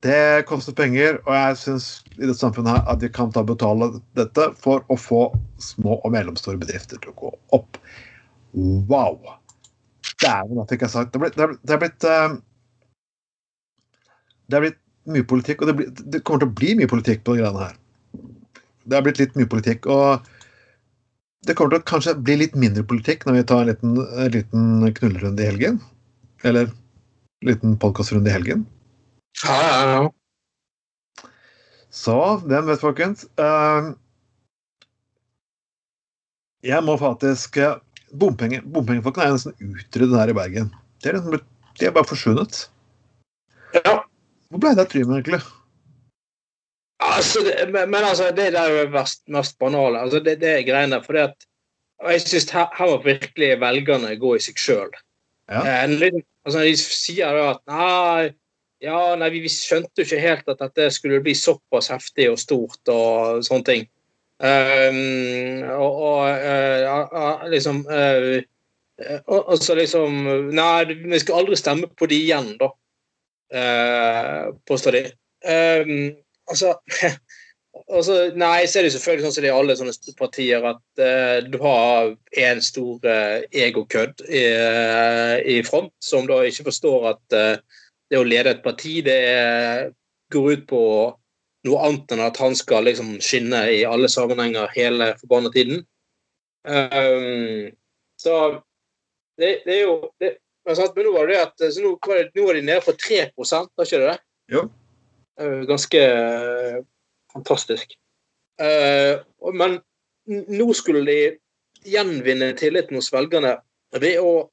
det koster penger, og jeg syns i dette samfunnet her at vi kan ta betale dette for å få små og mellomstore bedrifter til å gå opp. Wow! Dæven, fikk jeg sagt. Det er blitt, det er, blitt, uh, det er blitt mye politikk, og det, blir, det, kommer til å bli mye politikk på de greiene her. Det har blitt litt mye politikk, og det kommer til å kanskje bli litt mindre politikk når vi tar en liten, en liten knullerunde i helgen. Eller en liten podkastrunde i helgen. Ja, ja, ja. Så hvem vet, folkens? Uh, jeg må faktisk uh, bompenge, Bompengefolkene er nesten utryddet her i Bergen. De er, liksom, de er bare forsvunnet. ja. Hvor ble det av Trym, egentlig? Altså, det, men, men altså, det der er jo mest, banale. Altså, det, det er greiene. For det at og jeg synes her, her må virkelig velgerne gå i seg sjøl. Ja. Eh, altså, de sier da at nei, ja, nei, vi, vi skjønte jo ikke helt at dette skulle bli såpass heftig og stort og sånne ting. Um, og, og uh, liksom uh, og, så liksom Nei, vi skal aldri stemme på de igjen, da. Uh, påstår de. Um, altså, [laughs] altså Nei, så er det selvfølgelig sånn som det er i alle sånne partier, at uh, du har en stor uh, egokødd i, i, front, som da ikke forstår at det å lede et parti det går ut på noe annet enn at han skal liksom skinne i alle sammenhenger hele forbanna tiden. Um, så det, det, er jo det, men nå var det at nå, nå var de nede på 3 var ikke det det? Jo. Uh, ganske uh, fantastisk. Uh, men nå skulle de gjenvinne tilliten hos velgerne ved å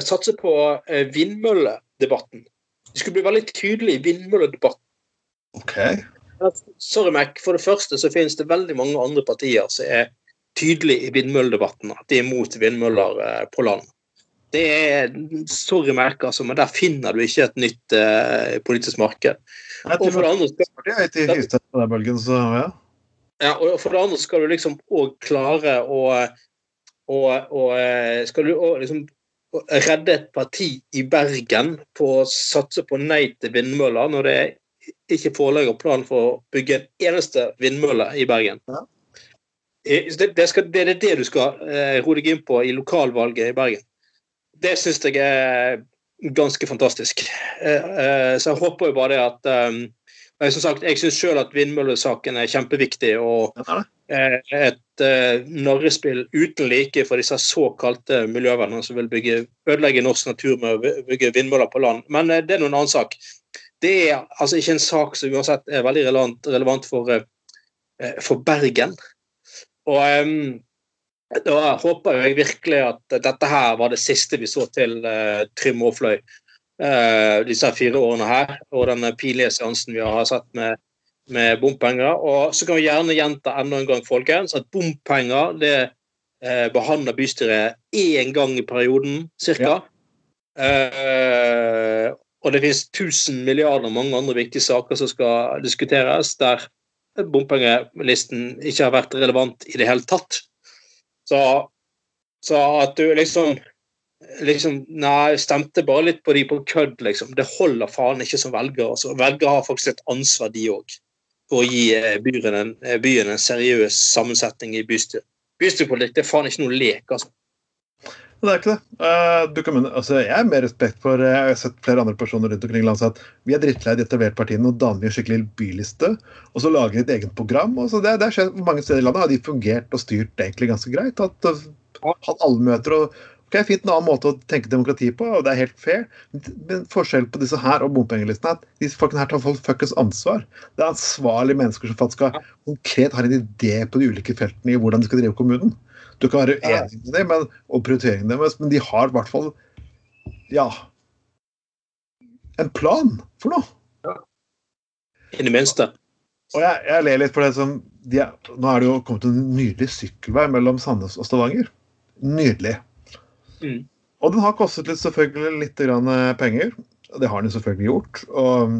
satse på vindmølledebatten. De skulle bli veldig tydelige i vindmølledebatten. Okay. Sorry, Mac. For det første så finnes det veldig mange andre partier som er tydelige i vindmølledebatten. At de er mot vindmøller eh, på land. Det er sorry, Mac, altså, men der finner du ikke et nytt eh, politisk marked. Og for andre skal, så ja. ja, og for det andre skal du liksom òg klare å, og, og, Skal du også liksom redde et parti i Bergen på å satse på nei til vindmøller, når det ikke foreligger plan for å bygge en eneste vindmølle i Bergen. Ja. Eh, Det, det, skal, det er det du skal eh, roe deg inn på i lokalvalget i Bergen. Det syns jeg er ganske fantastisk. Eh, eh, så jeg håper jo bare at eh, jeg, som sagt, jeg syns sjøl at vindmøllesaken er kjempeviktig. og eh, et narrespill uten like for disse såkalte miljøvernerne som vil bygge, ødelegge norsk natur med å bygge vindmøller på land. Men det er nå en annen sak. Det er altså ikke en sak som uansett er veldig relevant, relevant for, for Bergen. Og em, da håper jeg virkelig at dette her var det siste vi så til uh, Trym Aafløy Uh, disse fire årene her, og den pinlige seansen vi har sett med med bompenger. Og så kan vi gjerne gjenta enda en gang folkens, at bompenger det uh, behandler bystyret én gang i perioden ca. Eh, og det finnes 1000 milliarder og mange andre viktige saker som skal diskuteres, der bompengelisten ikke har vært relevant i det hele tatt. Så, så at du liksom liksom, Nei, stemte bare litt på de på kødd, liksom. Det holder faen ikke som velger. Altså. Velgere har faktisk et ansvar, de òg, for å gi eh, byen en, eh, byen en seriøs sammensetning i bystyret. Bystyrepolitikk er faen ikke noe lek, altså. Det er ikke det. Eh, du kan, altså, jeg har mer respekt for eh, Jeg har sett flere andre personer rundt omkring i landet si at vi er drittlei de etablerte partiene og danner en skikkelig byliste. Og så lager de et eget program. og så det, det skjedd mange steder i landet. Har de fungert og styrt egentlig ganske greit. at eh, hatt alle møter og ok, Fint en annen måte å tenke demokrati på, og det er helt fair. Men forskjellen på disse her og bompengelistene er at disse folkene her tar folk fuckings ansvar. Det er ansvarlige mennesker som faktisk skal, konkret har en idé på de ulike feltene i hvordan de skal drive kommunen. Du kan være Ja. uenig med dem men, og prioriteringene deres, men de har i hvert fall ja en plan for noe. I det minste. Og jeg, jeg ler litt for det som de er, Nå er det jo kommet en nydelig sykkelvei mellom Sandnes og Stavanger. Nydelig. Mm. Og den har kostet litt, selvfølgelig litt grann, eh, penger. Det har den selvfølgelig gjort. Og,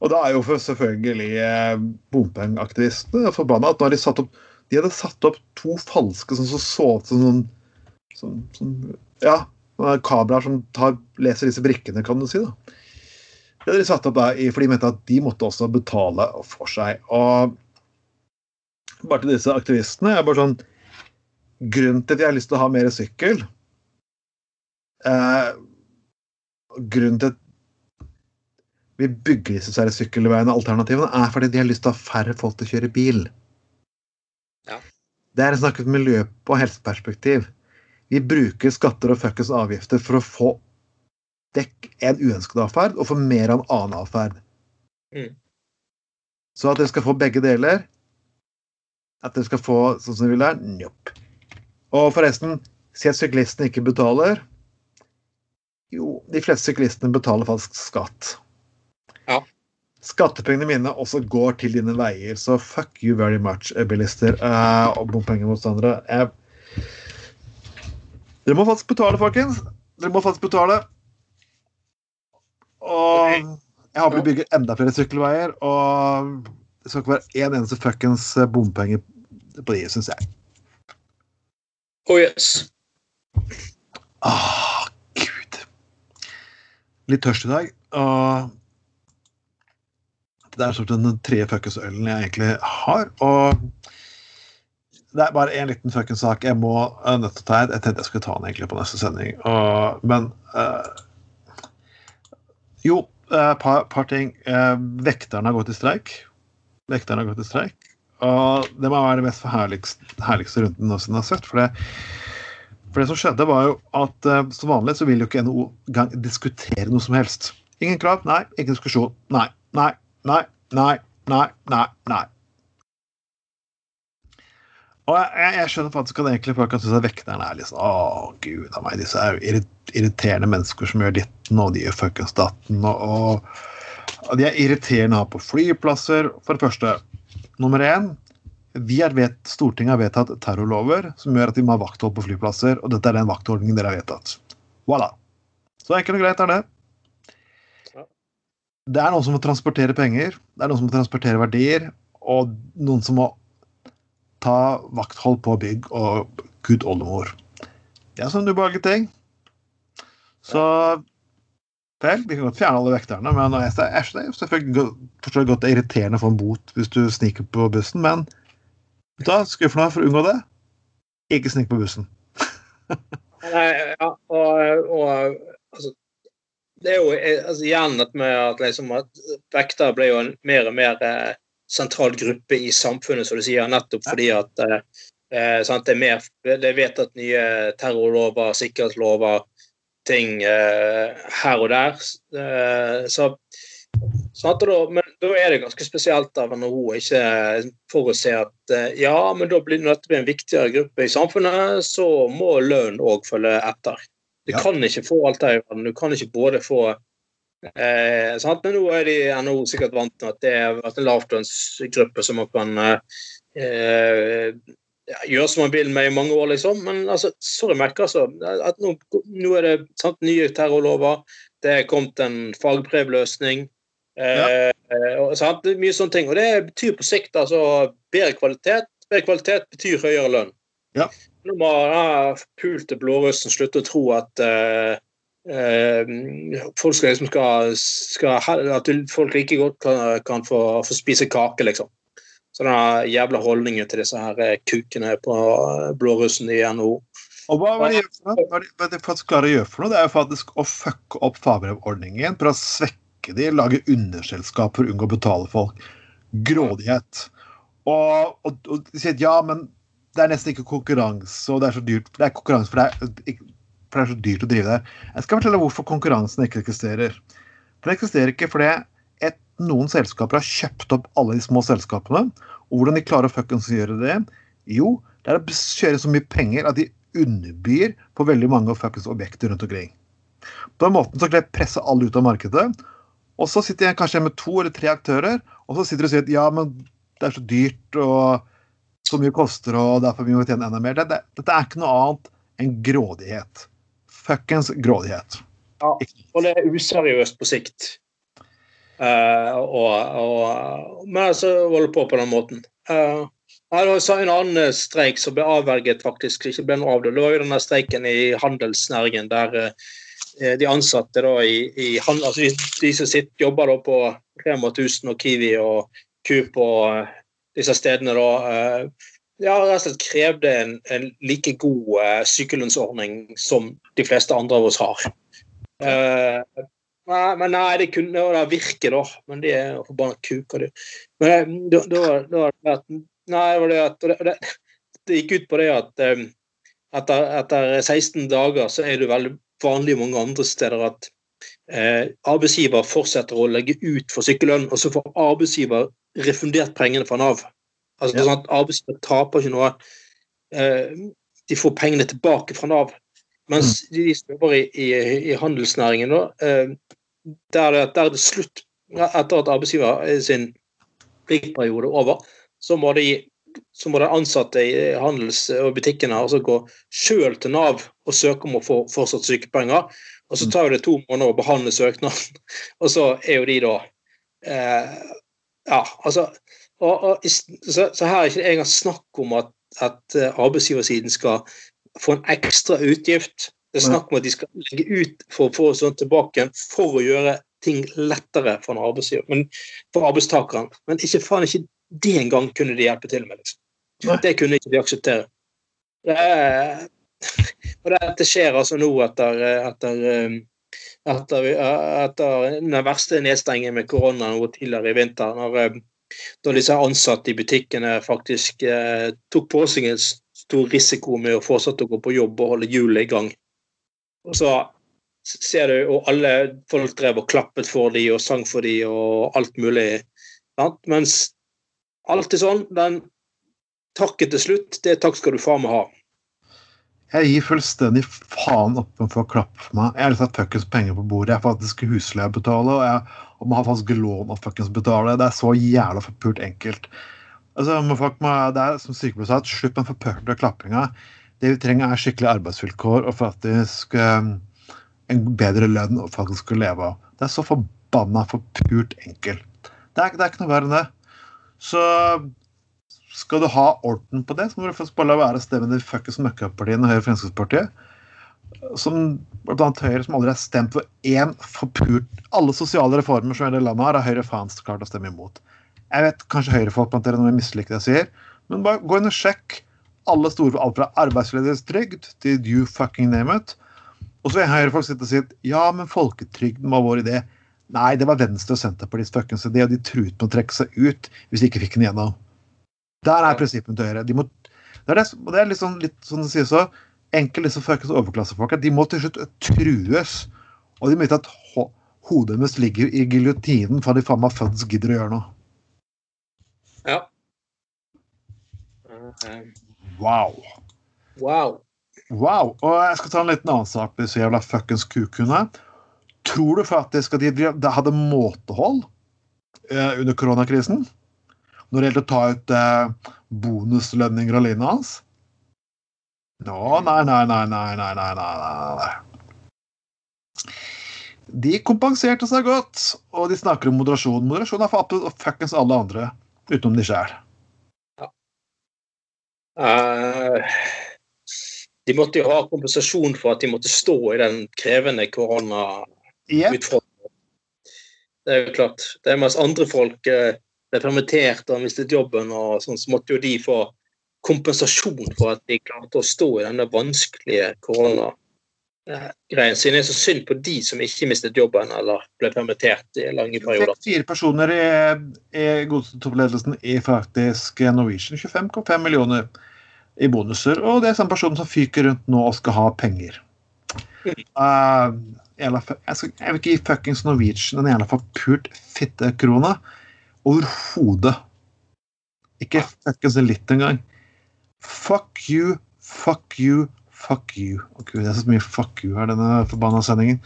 og da er jo selvfølgelig eh, bompengeaktivistene forbanna at nå har de satt opp de hadde satt opp to falske som så ut som som, Ja, kameraer som tar, leser disse brikkene, kan du si. da. Det hadde de satt opp der, i- for de mente at de måtte også betale for seg. Og bare til disse aktivistene er bare sånn Grunnen til at jeg har lyst til å ha mer sykkel eh, Grunnen til at vi bygger disse sykkelveiene alternativene, er fordi de har lyst til å ha færre folk til å kjøre bil. Det er snakket miljø- og helseperspektiv. Vi bruker skatter og fuckings avgifter for å få vekk en uønsket atferd og få mer av en annen atferd. Mm. Så at dere skal få begge deler At dere skal få sånn som dere vil der? njopp. Og forresten, si at syklistene ikke betaler. Jo, de fleste syklistene betaler faktisk skatt. Ja. Skattepengene mine også går til dine veier, så fuck you very much, eh, bilister uh, og bompengemotstandere. Jeg... Dere må faktisk betale, folkens. Dere må faktisk betale. Og jeg håper vi bygger enda flere sykkelveier, og det skal ikke være én eneste fuckings bompenger på de, syns jeg. Oh yes. Ah, gud. Litt tørst i dag, og det er sånn den tredje fuckings ølen jeg egentlig har, og det er bare én liten fuckings sak jeg må nødt til å ta. Jeg tenkte jeg skulle ta den egentlig på neste sending, og, men uh, Jo, et par, par ting. Uh, vekterne har gått i streik. Vekterne har gått i streik. Og det må være det mest herligste, herligste runden noensinne har sett. For det, for det som skjedde, var jo at uh, som vanlig så vil jo ikke NHO diskutere noe som helst. Ingen krav, nei. Ingen diskusjon. Nei, nei, nei, nei, nei, nei. nei. Og jeg, jeg, skjønner faktisk at egentlig folk kan synes at vekterne er liksom sånn Å, gud a meg, disse er jo irriterende mennesker som gjør ditten, og de gjør fuckings datten, og, og, og de er irriterende å ha på flyplasser. For det første, nummer én vi er vet, Stortinget har vedtatt terrorlover som gjør at de må ha vakthold på flyplasser, og dette er den vaktordningen dere har vedtatt. Voilà. Så enkelt og greit er det. Det er noen som må transportere penger, det er noen som må transportere verdier, og noen som må ta vakthold på bygg og gud oldemor. Det er sånn ubehagelige ting. Så vel, vi kan godt fjerne alle vekterne, men jeg er selvfølgelig godt er irriterende å få en bot hvis du sniker på bussen, men da skuffende for å unngå det, ikke snik på bussen. [laughs] Nei, ja, og, og altså, det er jo altså, igjen at, at, liksom, at vektere ble jo en mer og mer eh, sentral gruppe i samfunnet, som du sier, nettopp fordi at eh, eh sant, det er mer Det er vedtatt nye terrorlover, sikkerhetslover, ting eh, her og der. Eh, så, sant, da, men da er det ganske spesielt av NHO ikke forutse at eh, ja, men da blir det en viktigere gruppe i samfunnet, så må lønn òg følge etter. Du ja. kan ikke få alt det i verden. Du kan ikke både få eh, sant? Men nå er de NHO sikkert vant til at det er en lavtlønnsgruppe som man kan eh, gjøre som man vil med i mange år, liksom. Men altså, sorry, merker altså at nå, nå er det sant, nye terrorlover. Det er kommet en fagbrevløsning. Eh, ja. og, sant? Mye sånne ting. Og det betyr på sikt altså bedre kvalitet. Bedre kvalitet betyr høyere lønn. Ja. Nå må ja, pulte blårussen slutte å tro at uh, uh, folk skal liksom skal, skal, At folk like godt kan, kan få, få, spise kake, liksom. Så den jævla holdningen til disse her eh, kukene på blårussen i NHO. Og hva, hva, de hva, hva de faktisk klarer å gjøre for noe, det er jo faktisk å fucke opp fagbrevordningen for å svekke de, lage underselskaper, unngå å betale folk. Grådighet. Og, og, og de sier ja, men det er nesten ikke konkurranse, og det er så dyrt. Det er konkurranse, for det er, for det er så dyrt å drive der. Jeg skal fortelle hvorfor konkurransen ikke eksisterer. Den eksisterer ikke fordi et, noen selskaper har kjøpt opp alle de små selskapene. Og hvordan de klarer å fuckings gjøre det? Jo, det er å kjøre så mye penger at de underbyr på veldig mange fuckings objekter rundt omkring. På den måten så kan jeg presse alle ut av markedet. Og så sitter jeg kanskje med to eller tre aktører, og så sitter du og sier at ja, men det er så dyrt. og så mye koster, og derfor vi må tjene enda mer. Dette, dette er ikke noe annet enn grådighet. Fuckings grådighet. Ja, og det er useriøst på sikt. Uh, og, og, men altså holde på på den måten. Uh, en annen streik som ble avverget, faktisk. ikke ble noe av Det Det var jo denne streiken i handelsnæringen der uh, de ansatte da i, i altså de, de, som sitter, jobber da på Rema 1000 og Kiwi og Coop og disse stedene da eh, ja, rett og slett krevde en, en like god uh, sykelønnsordning som de fleste andre av oss har. Uh, nei, men nei, det kunne det virke, da. Men de er forbanna kuker, de. Men da, var det at, Nei, det var det at det, det, gikk ut på det at um, etter, etter, 16 dager så er det veldig vanlig mange andre steder at uh, arbeidsgiver fortsetter å legge ut for sykkellønn, og så får arbeidsgiver refundert pengene fra Nav. Altså, ja. sånn at Arbeidsgiver taper ikke noe. Eh, de får pengene tilbake fra Nav. Mens mm. de som jobber i, i, i handelsnæringen, da, eh, der, der, er det slutt Etter at arbeidsgiver sin pliktperiode er over, så må de så må de ansatte i handels- og butikkene altså gå sjøl til Nav og søke om å få fortsatt sykepenger. Og så mm. tar det to måneder å behandle søknaden, [laughs] og så er jo de da eh, ja, altså og, og, så, så, her er ikke engang snakk om at, at eh, arbeidsgiversiden skal få en ekstra utgift. Det er snakk om at de skal legge ut for å få sånt tilbake for å gjøre ting lettere for en men for arbeidstakeren. Men ikke faen ikke det engang kunne de hjelpe til med. liksom. Det kunne ikke de akseptere. Det er, [laughs] og dette skjer altså nå etter, etter eh, etter, etter den verste nedstengingen med korona noe tidligere i vinter. Når, da disse ansatte i butikkene faktisk eh, tok på seg en stor risiko med å fortsette å gå på jobb og holde hjulet i gang. Og så ser du, og alle folk drev og klappet for dem og sang for dem og alt mulig. Sant? Mens alltid sånn, den takken til slutt, det takk skal du faen meg ha. Jeg gir fullstendig faen opp for å klappe for meg. Jeg har liksom fuckings penger på bordet. Jeg har faktisk husleie å betale, og jeg må ha faktisk lån å fuckings betale. Det er så jævla forpult enkelt. Altså, folk må, det er som sykepleier sa, slutt med den forpulte klappinga. Det vi trenger, er skikkelig arbeidsvilkår og faktisk um, en bedre lønn å faktisk leve av. Det er så forbanna forpult enkelt. Det er, det er ikke noe verre enn det. Så skal du ha orden på det, så må du først bare la være å stemme de fuckings møkkapartiene Høyre og Fremskrittspartiet. Som blant Høyre, som aldri har stemt for én forpult Alle sosiale reformer som hele landet har, har Høyre faen klart å stemme imot. Jeg vet kanskje Høyre-folk planterer noe jeg misliker det jeg sier, men bare gå inn og sjekk alle store alt fra arbeidsledighetstrygd til you fucking name it. Og så vil Høyre-folk sitte og si ja, men folketrygden var vår idé. Nei, det var Venstre og Senterpartiets fuckings idé, og de truet med å trekke seg ut hvis de ikke fikk den igjennom. Der er prinsippene til Høyre. De må, det, er det, det er sånn, litt sånn det sies så, enkelte liksom fuckings overklassefolk de må til slutt trues. Og de må vite at ho hodet deres ligger i giljotinen for de faen meg føds gidder å gjøre noe. Ja. Wow. Wow. Wow. Og jeg skal ta en liten annen sak med disse jævla fuckings kukene. Tror du faktisk at de, de hadde måtehold eh, under koronakrisen? Når det gjelder å ta ut eh, bonuslønninger og lignende hans? Nå, nei, nei, nei, nei, nei, nei, nei, nei. De kompenserte seg godt, og de snakker om moderasjon. Moderasjon er for absolutt fuckings alle andre, utenom de sjæl. Uh, de måtte jo ha kompensasjon for at de måtte stå i den krevende koronautfordringen. Yep. Det er jo klart. Det er mens andre folk uh, ble permittert og mistet jobben, og sånn, så måtte jo de få kompensasjon for at de klarte å stå i denne vanskelige koronagreien. Siden det er så synd på de som ikke mistet jobben eller ble permittert i lange perioder. Fire personer i, i godstoppledelsen i faktisk Norwegian. 25,5 millioner i bonuser. Og det er samme person som fyker rundt nå og skal ha penger. Uh, jeg, vil ikke gi fuckings Norwegian en jævla forpult fittekrone. Overhodet. Ikke fuckings litt engang. Fuck you, fuck you, fuck you. Å gud, det er så mye fuck you her, denne forbanna sendingen.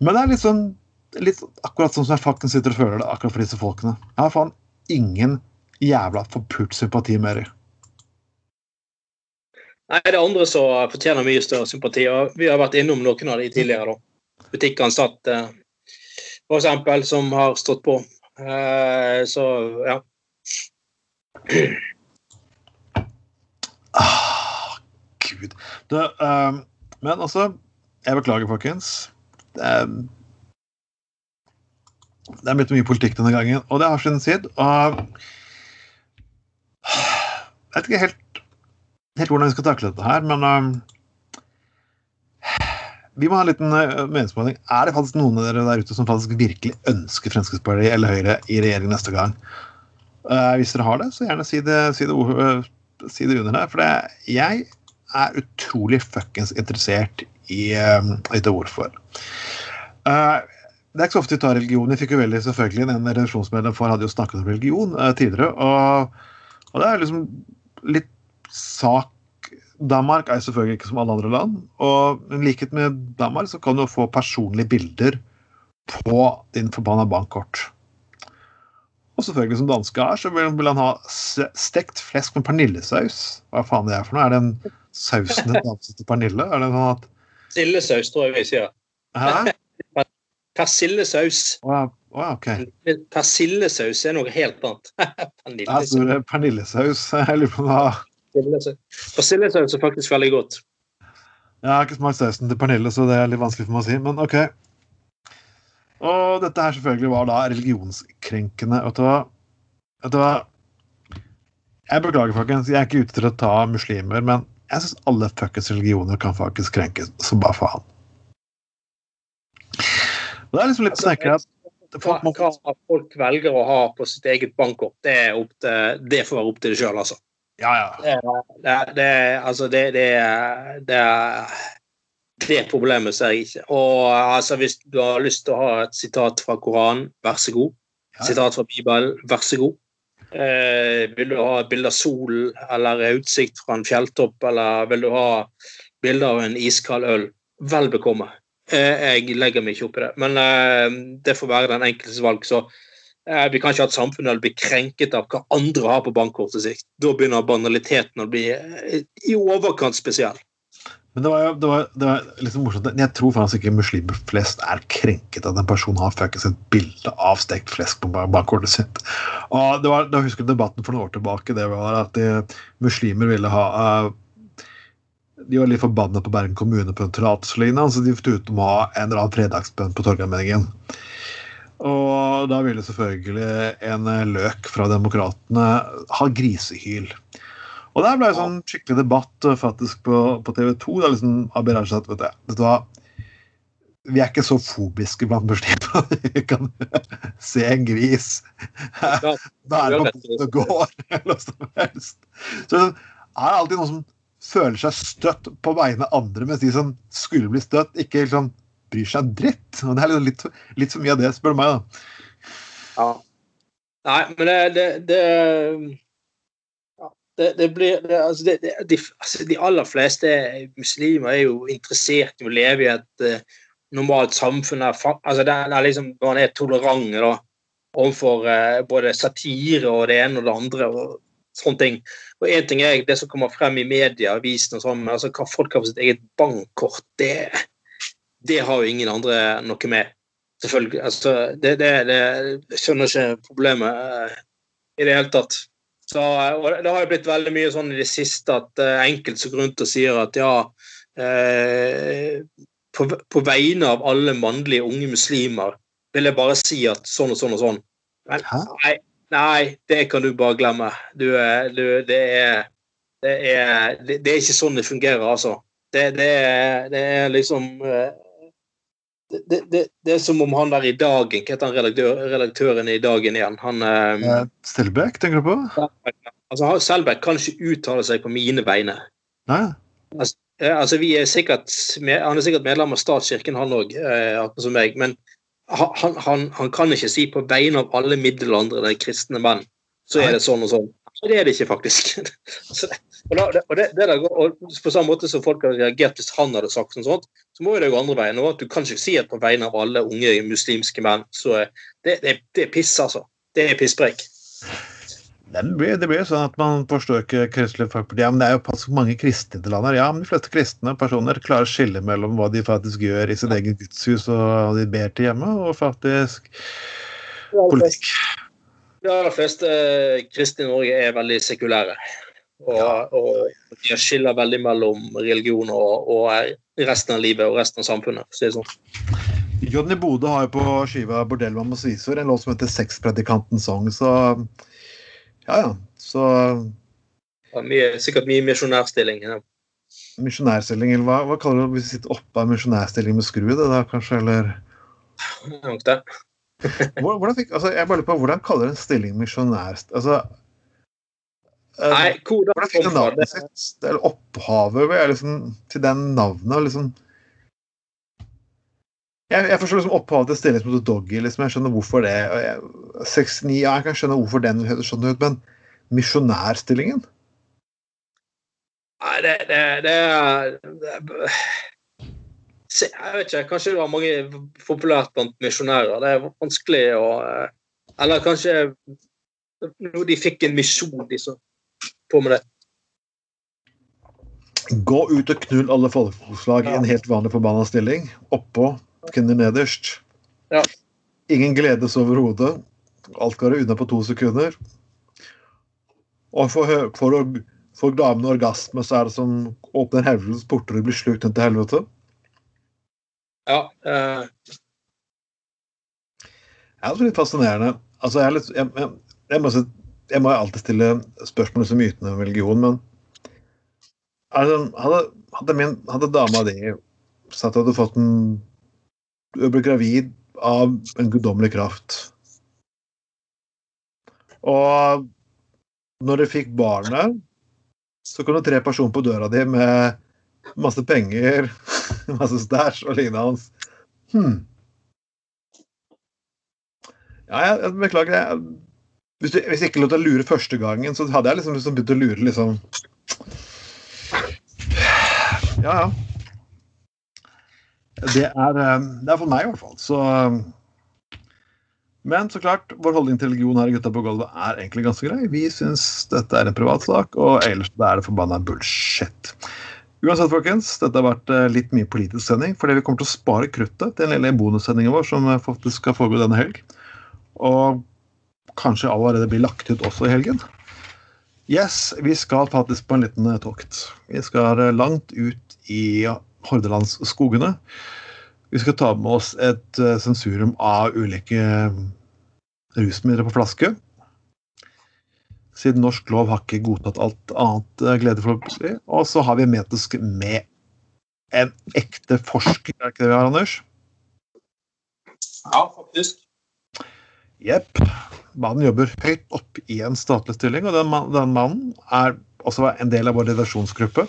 Men det er litt sånn litt akkurat sånn som jeg faktisk sitter og føler det akkurat for disse folkene. Jeg har faen ingen jævla forpult sympati med dem. Nei, det er andre som fortjener mye større sympati. og Vi har vært innom noen av de tidligere. da. Butikkansatte, for eksempel, som har stått på. Eh, så ja. Ah, Gud. Du, um, men altså Jeg beklager, folkens. Det er, det er blitt mye politikk denne gangen, og det har sin tid. Og jeg vet ikke helt, helt hvordan vi skal takle dette her, men um, vi må ha en liten uh, meningsmåling. Er det faktisk noen av dere der ute som faktisk virkelig ønsker Fremskrittspartiet eller Høyre i regjering neste gang? Uh, hvis dere har det, så gjerne si det, si det, uh, si det under her. For det, jeg er utrolig fuckings interessert i litt av hvorfor. Det er ikke så ofte vi tar religion. Vi fikk jo veldig selvfølgelig En redaksjonsmedlem for hadde jo snakket om religion tidligere. Og, og, det er liksom litt sak Danmark er selvfølgelig ikke som alle andre land. Og i likhet med Danmark så kan du få personlige bilder på din forbanna bankkort. Og selvfølgelig som danske er, så vil, han ha stekt flesk med pernillesaus. Hva faen det er for noe? Er det en sausen danse til pernille? Er det sånn at Sildesaus, tror jeg vi sier. Hæ? [laughs] Persillesaus. Oh, oh, okay. Persillesaus er noe helt annet. [laughs] pernillesaus. Altså, pernillesaus. Jeg lurer på hva Persillesaus er faktisk veldig godt. Jeg har ikke smakt sausen til Pernille, så det er litt vanskelig for meg å si, men OK. Og dette her selvfølgelig var da religionskrenkende. Vet du hva? Vet du hva? Jeg beklager, folkens. Jeg er ikke ute til å ta muslimer, men jeg syns alle fuckings religioner kan faktisk krenkes som bare faen. Og det er liksom litt altså, at folk. Hva folk velger å ha på sitt eget bankkort, det, opp til, det får være opp til det sjøl, altså. Ja, ja. Det, det, altså, det, det, det, det problemet ser jeg ikke. Og altså, Hvis du har lyst til å ha et sitat fra Koranen, vær så god. Ja. Sitat fra Bibelen, vær så god. Eh, vil du ha et bilde av solen eller utsikt fra en fjelltopp, eller vil du ha bilde av en iskald øl, vel bekomme. Eh, jeg legger meg ikke opp i det, men eh, det får være den enkeltes valg. så vi kan ikke ha et samfunn der du blir krenket av hva andre har på bankkortet sitt. Da begynner banaliteten å bli eh, i overkant spesiell. Men det var jo det var, det var liksom morsomt. Jeg tror faktisk ikke muslimer flest er krenket at en person har fuckings et bilde av stekt flesk på bakkortet sitt. Og det var, da husker jeg debatten for noen år tilbake. Det var at de, muslimer ville ha uh, De var litt forbannet på Bergen kommune på en tillatelse, så de fikk om å ha en eller annen fredagsbønn på Torgallmenningen. Og da ville selvfølgelig en løk fra Demokratene ha grisehyl. Og der ble det sånn skikkelig debatt uh, faktisk på, på TV 2. Da liksom Abid Raja sa at vet du hva, vi er ikke så fobiske blant muslimer. [laughs] Vi kan se en gris [laughs] være på bondegård [laughs] eller noe som helst. Så det er alltid noen som føler seg støtt på vegne av andre, mens de som skulle bli støtt, ikke liksom bryr seg dritt. Og det er liksom litt, litt for mye av det, spør du meg. da. Ja. Nei, men det, det, det det, det blir, det, altså de, altså de, aller fleste muslimer er jo interessert i å leve i et uh, normalt samfunn. altså det er liksom, Man er tolerant da, overfor uh, både satire og det ene og det andre. og sånne ting. Og Én ting er det som kommer frem i media, avisene og sånn, men altså, hva folk har på sitt eget bankkort, det, det har jo ingen andre noe med. Selvfølgelig. altså, det, det, det Jeg skjønner ikke problemet uh, i det hele tatt. Så, og det har jo blitt veldig mye sånn i det siste at uh, enkelte går rundt og sier at ja uh, på, på, vegne av alle mannlige unge muslimer vil jeg bare si at sånn og sånn og sånn. Men nei, nei, det kan du bare glemme. Du, du, det, er, det, er, det, er ikke sånn det fungerer, altså. Det, det er, er, liksom uh, det, det, det, er som om han der i Dagen Hva heter han redaktør, redaktøren i Dagen igjen? Han um, Selbekk, tenker du på? Altså, Selbekk kan ikke uttale seg på mine vegne. Nei. Altså, altså, vi er sikkert, Han er sikkert medlem av statskirken, han òg, eh, akkurat som meg. Men han, han, han, kan ikke si på vegne av alle middelaldrende kristne menn så er det sånn og sånn. Det er det ikke, faktisk. [laughs] det, og, da, og, det, det der, og På samme måte som folk hadde reagert hvis han hadde sagt noe sånt, så må det gå andre veien. òg. Du kan ikke si at på vegne av alle unge muslimske menn. så Det, det, det er piss, altså. Det er pisspreik. Det blir, det blir sånn at man forstår ikke Kristelig Folkeparti. Ja, men det er jo pass mange kristne til landet. Ja, men de fleste kristne personer klarer å skille mellom hva de faktisk gjør i sitt eget gudshus og hva de ber til hjemme, og faktisk politikk. De aller fleste kristne i Norge er veldig sekulære. Og, og de skiller veldig mellom religion og, og, resten av livet og resten av samfunnet. Så det er sånn. Johnny Bode har jo på skiva 'Bordell med Mosvisor' en låt som heter 'Sexpredikantens sang', så ja, ja. Så ja, mye, Sikkert mye misjonærstilling. Ja. Misjonærstilling, eller hva, hva kaller du det hvis du sitter oppe av misjonærstilling med skru, det da kanskje, eller? Nok det. Hvordan, fikk, altså, jeg bare lurer på, hvordan kaller en stilling misjonær... Altså, Eh, Nei, hvordan, hvordan fikk det navnet sitt? Eller opphavet liksom, til den navnet? Liksom. Jeg, jeg, forstår liksom opphavet til stillingen som Doggy. Liksom. Jeg skjønner hvorfor det. Jeg, 69, ja, jeg kan skjønne hvorfor den høres sånn ut, men misjonærstillingen? Nei, det, det, det, det Jeg vet ikke. Kanskje det var mange populært blant misjonærer. Det er vanskelig å eh, Eller kanskje når de fikk en misjon, de som på med det. Gå ut og knull alle folkeslag i en helt vanlig forbanna stilling. Oppå, kvinner nederst. Ja. Ingen gledes overhodet. Alt går unna på to sekunder. Og for, for, for damene orgasme, så er det som åpner helvetes porter og blir slukt inn til helvete. Ja. Uh... Det er litt fascinerende. Altså, jeg, litt, jeg, jeg, jeg må jeg må alltid stille spørsmål som mytene om religion, men altså, hadde, hadde, min, hadde dama di sagt at du fått en Du ble gravid av en guddommelig kraft. Og når du fikk barnet, så kom det tre personer på døra di med masse penger, [laughs] masse stæsj og lignende hans. Hm. Ja, jeg, beklager. Jeg, hvis, du, hvis jeg ikke lot deg lure første gangen, så hadde jeg liksom, liksom begynt å lure liksom Ja, ja. Det er, eh, det er for meg, i hvert fall. Så Men så klart, vår holdning til religion her i Gutta på gulvet er egentlig ganske grei. Vi syns dette er en privatsak, og ellers det er det forbanna bullshit. Uansett, folkens, dette har vært eh, litt mye politisk sending, fordi vi kommer til å spare kruttet til den lille bonussendingen vår som eh, faktisk skal foregå denne helg. Og kanskje allerede blir lagt ut også i helgen. Yes, vi skal faktisk på en liten eh, tokt. Vi skal langt ut i Hordalandsskogene. Vi skal ta med oss et sensurium av ulike rusmidler på flaske. Siden norsk lov har ikke godtatt alt annet eh, glede for plutselig. Og så har vi med oss med en ekte forsker, er det ikke det vi har, Anders? Ja, faktisk. Jepp. Mannen jobber høyt opp i en statlig stilling, og den, den mannen er også en del av vår redaksjonsgruppe.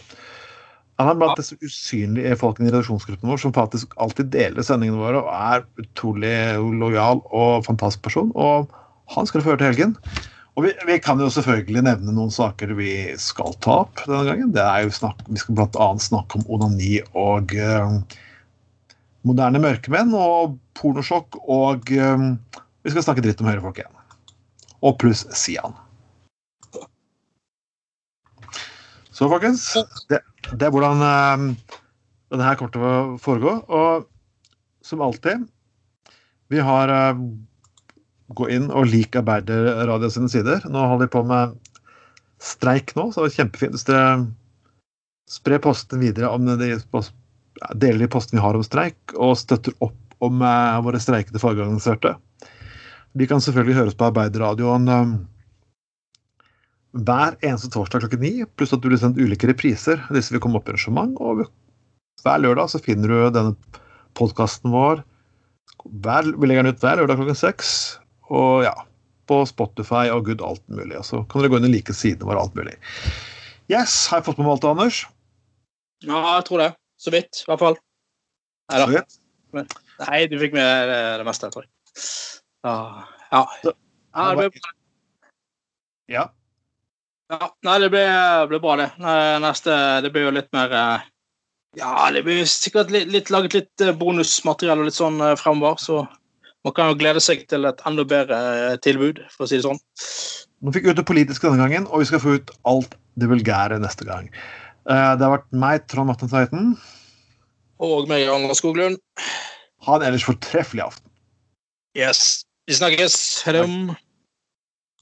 Han er blant disse usynlige folkene i redaksjonsgruppen vår som faktisk alltid deler sendingene våre og er utrolig lojal og fantastisk person. Og han skal føre til helgen. Og vi, vi, kan jo selvfølgelig nevne noen saker vi skal ta opp denne gangen. Det er jo snakk, Vi skal bl.a. snakke om onani og eh, moderne mørkemenn og pornosjokk. Og eh, vi skal snakke dritt om høyrefolk igjen. Og pluss Sian. Så folkens, det, det er hvordan eh, denne her kommer til å foregå. Og som alltid, vi har gå inn og like Arbeiderradio sine sider. Nå holder de på med streik nå, så det er kjempefint hvis dere sprer posten videre om de deler de postene vi har om streik, og støtter opp om uh, våre streikende fagorganiserte. De kan selvfølgelig høres på Arbeiderradioen um, hver eneste torsdag klokken ni, pluss at du blir sendt ulike repriser. Disse vil komme opp i arrangement. Og hver lørdag så finner du denne podkasten vår. Hver, vi legger den ut hver lørdag klokken seks. Og ja, på Spotify og gud alt mulig. Og så kan dere gå inn i like sidene våre, alt mulig. Yes, har jeg fått med meg alt, Anders? Ja, jeg tror det. Så vidt, i hvert fall. Nei da. Nei, du fikk med det, det meste, tror jeg. Ah, ja. ja. det ble Ja. ja. Nei, det ble, ble, bra, det. Neste Det blir jo litt mer eh, Ja, det blir sikkert litt, litt laget litt bonusmateriell og litt sånn eh, fremover, så man kan jo glede seg til et enda bedre eh, tilbud, for å si det sånn. Nå fikk vi ut det politiske denne gangen, og vi skal få ut alt det vulgære neste gang. Eh, det har vært meg, Trond Martin Tveiten. Og meg, Anders Skoglund. Ha en ellers fortreffelig aften. Yes. Vi snakkes. Ha det.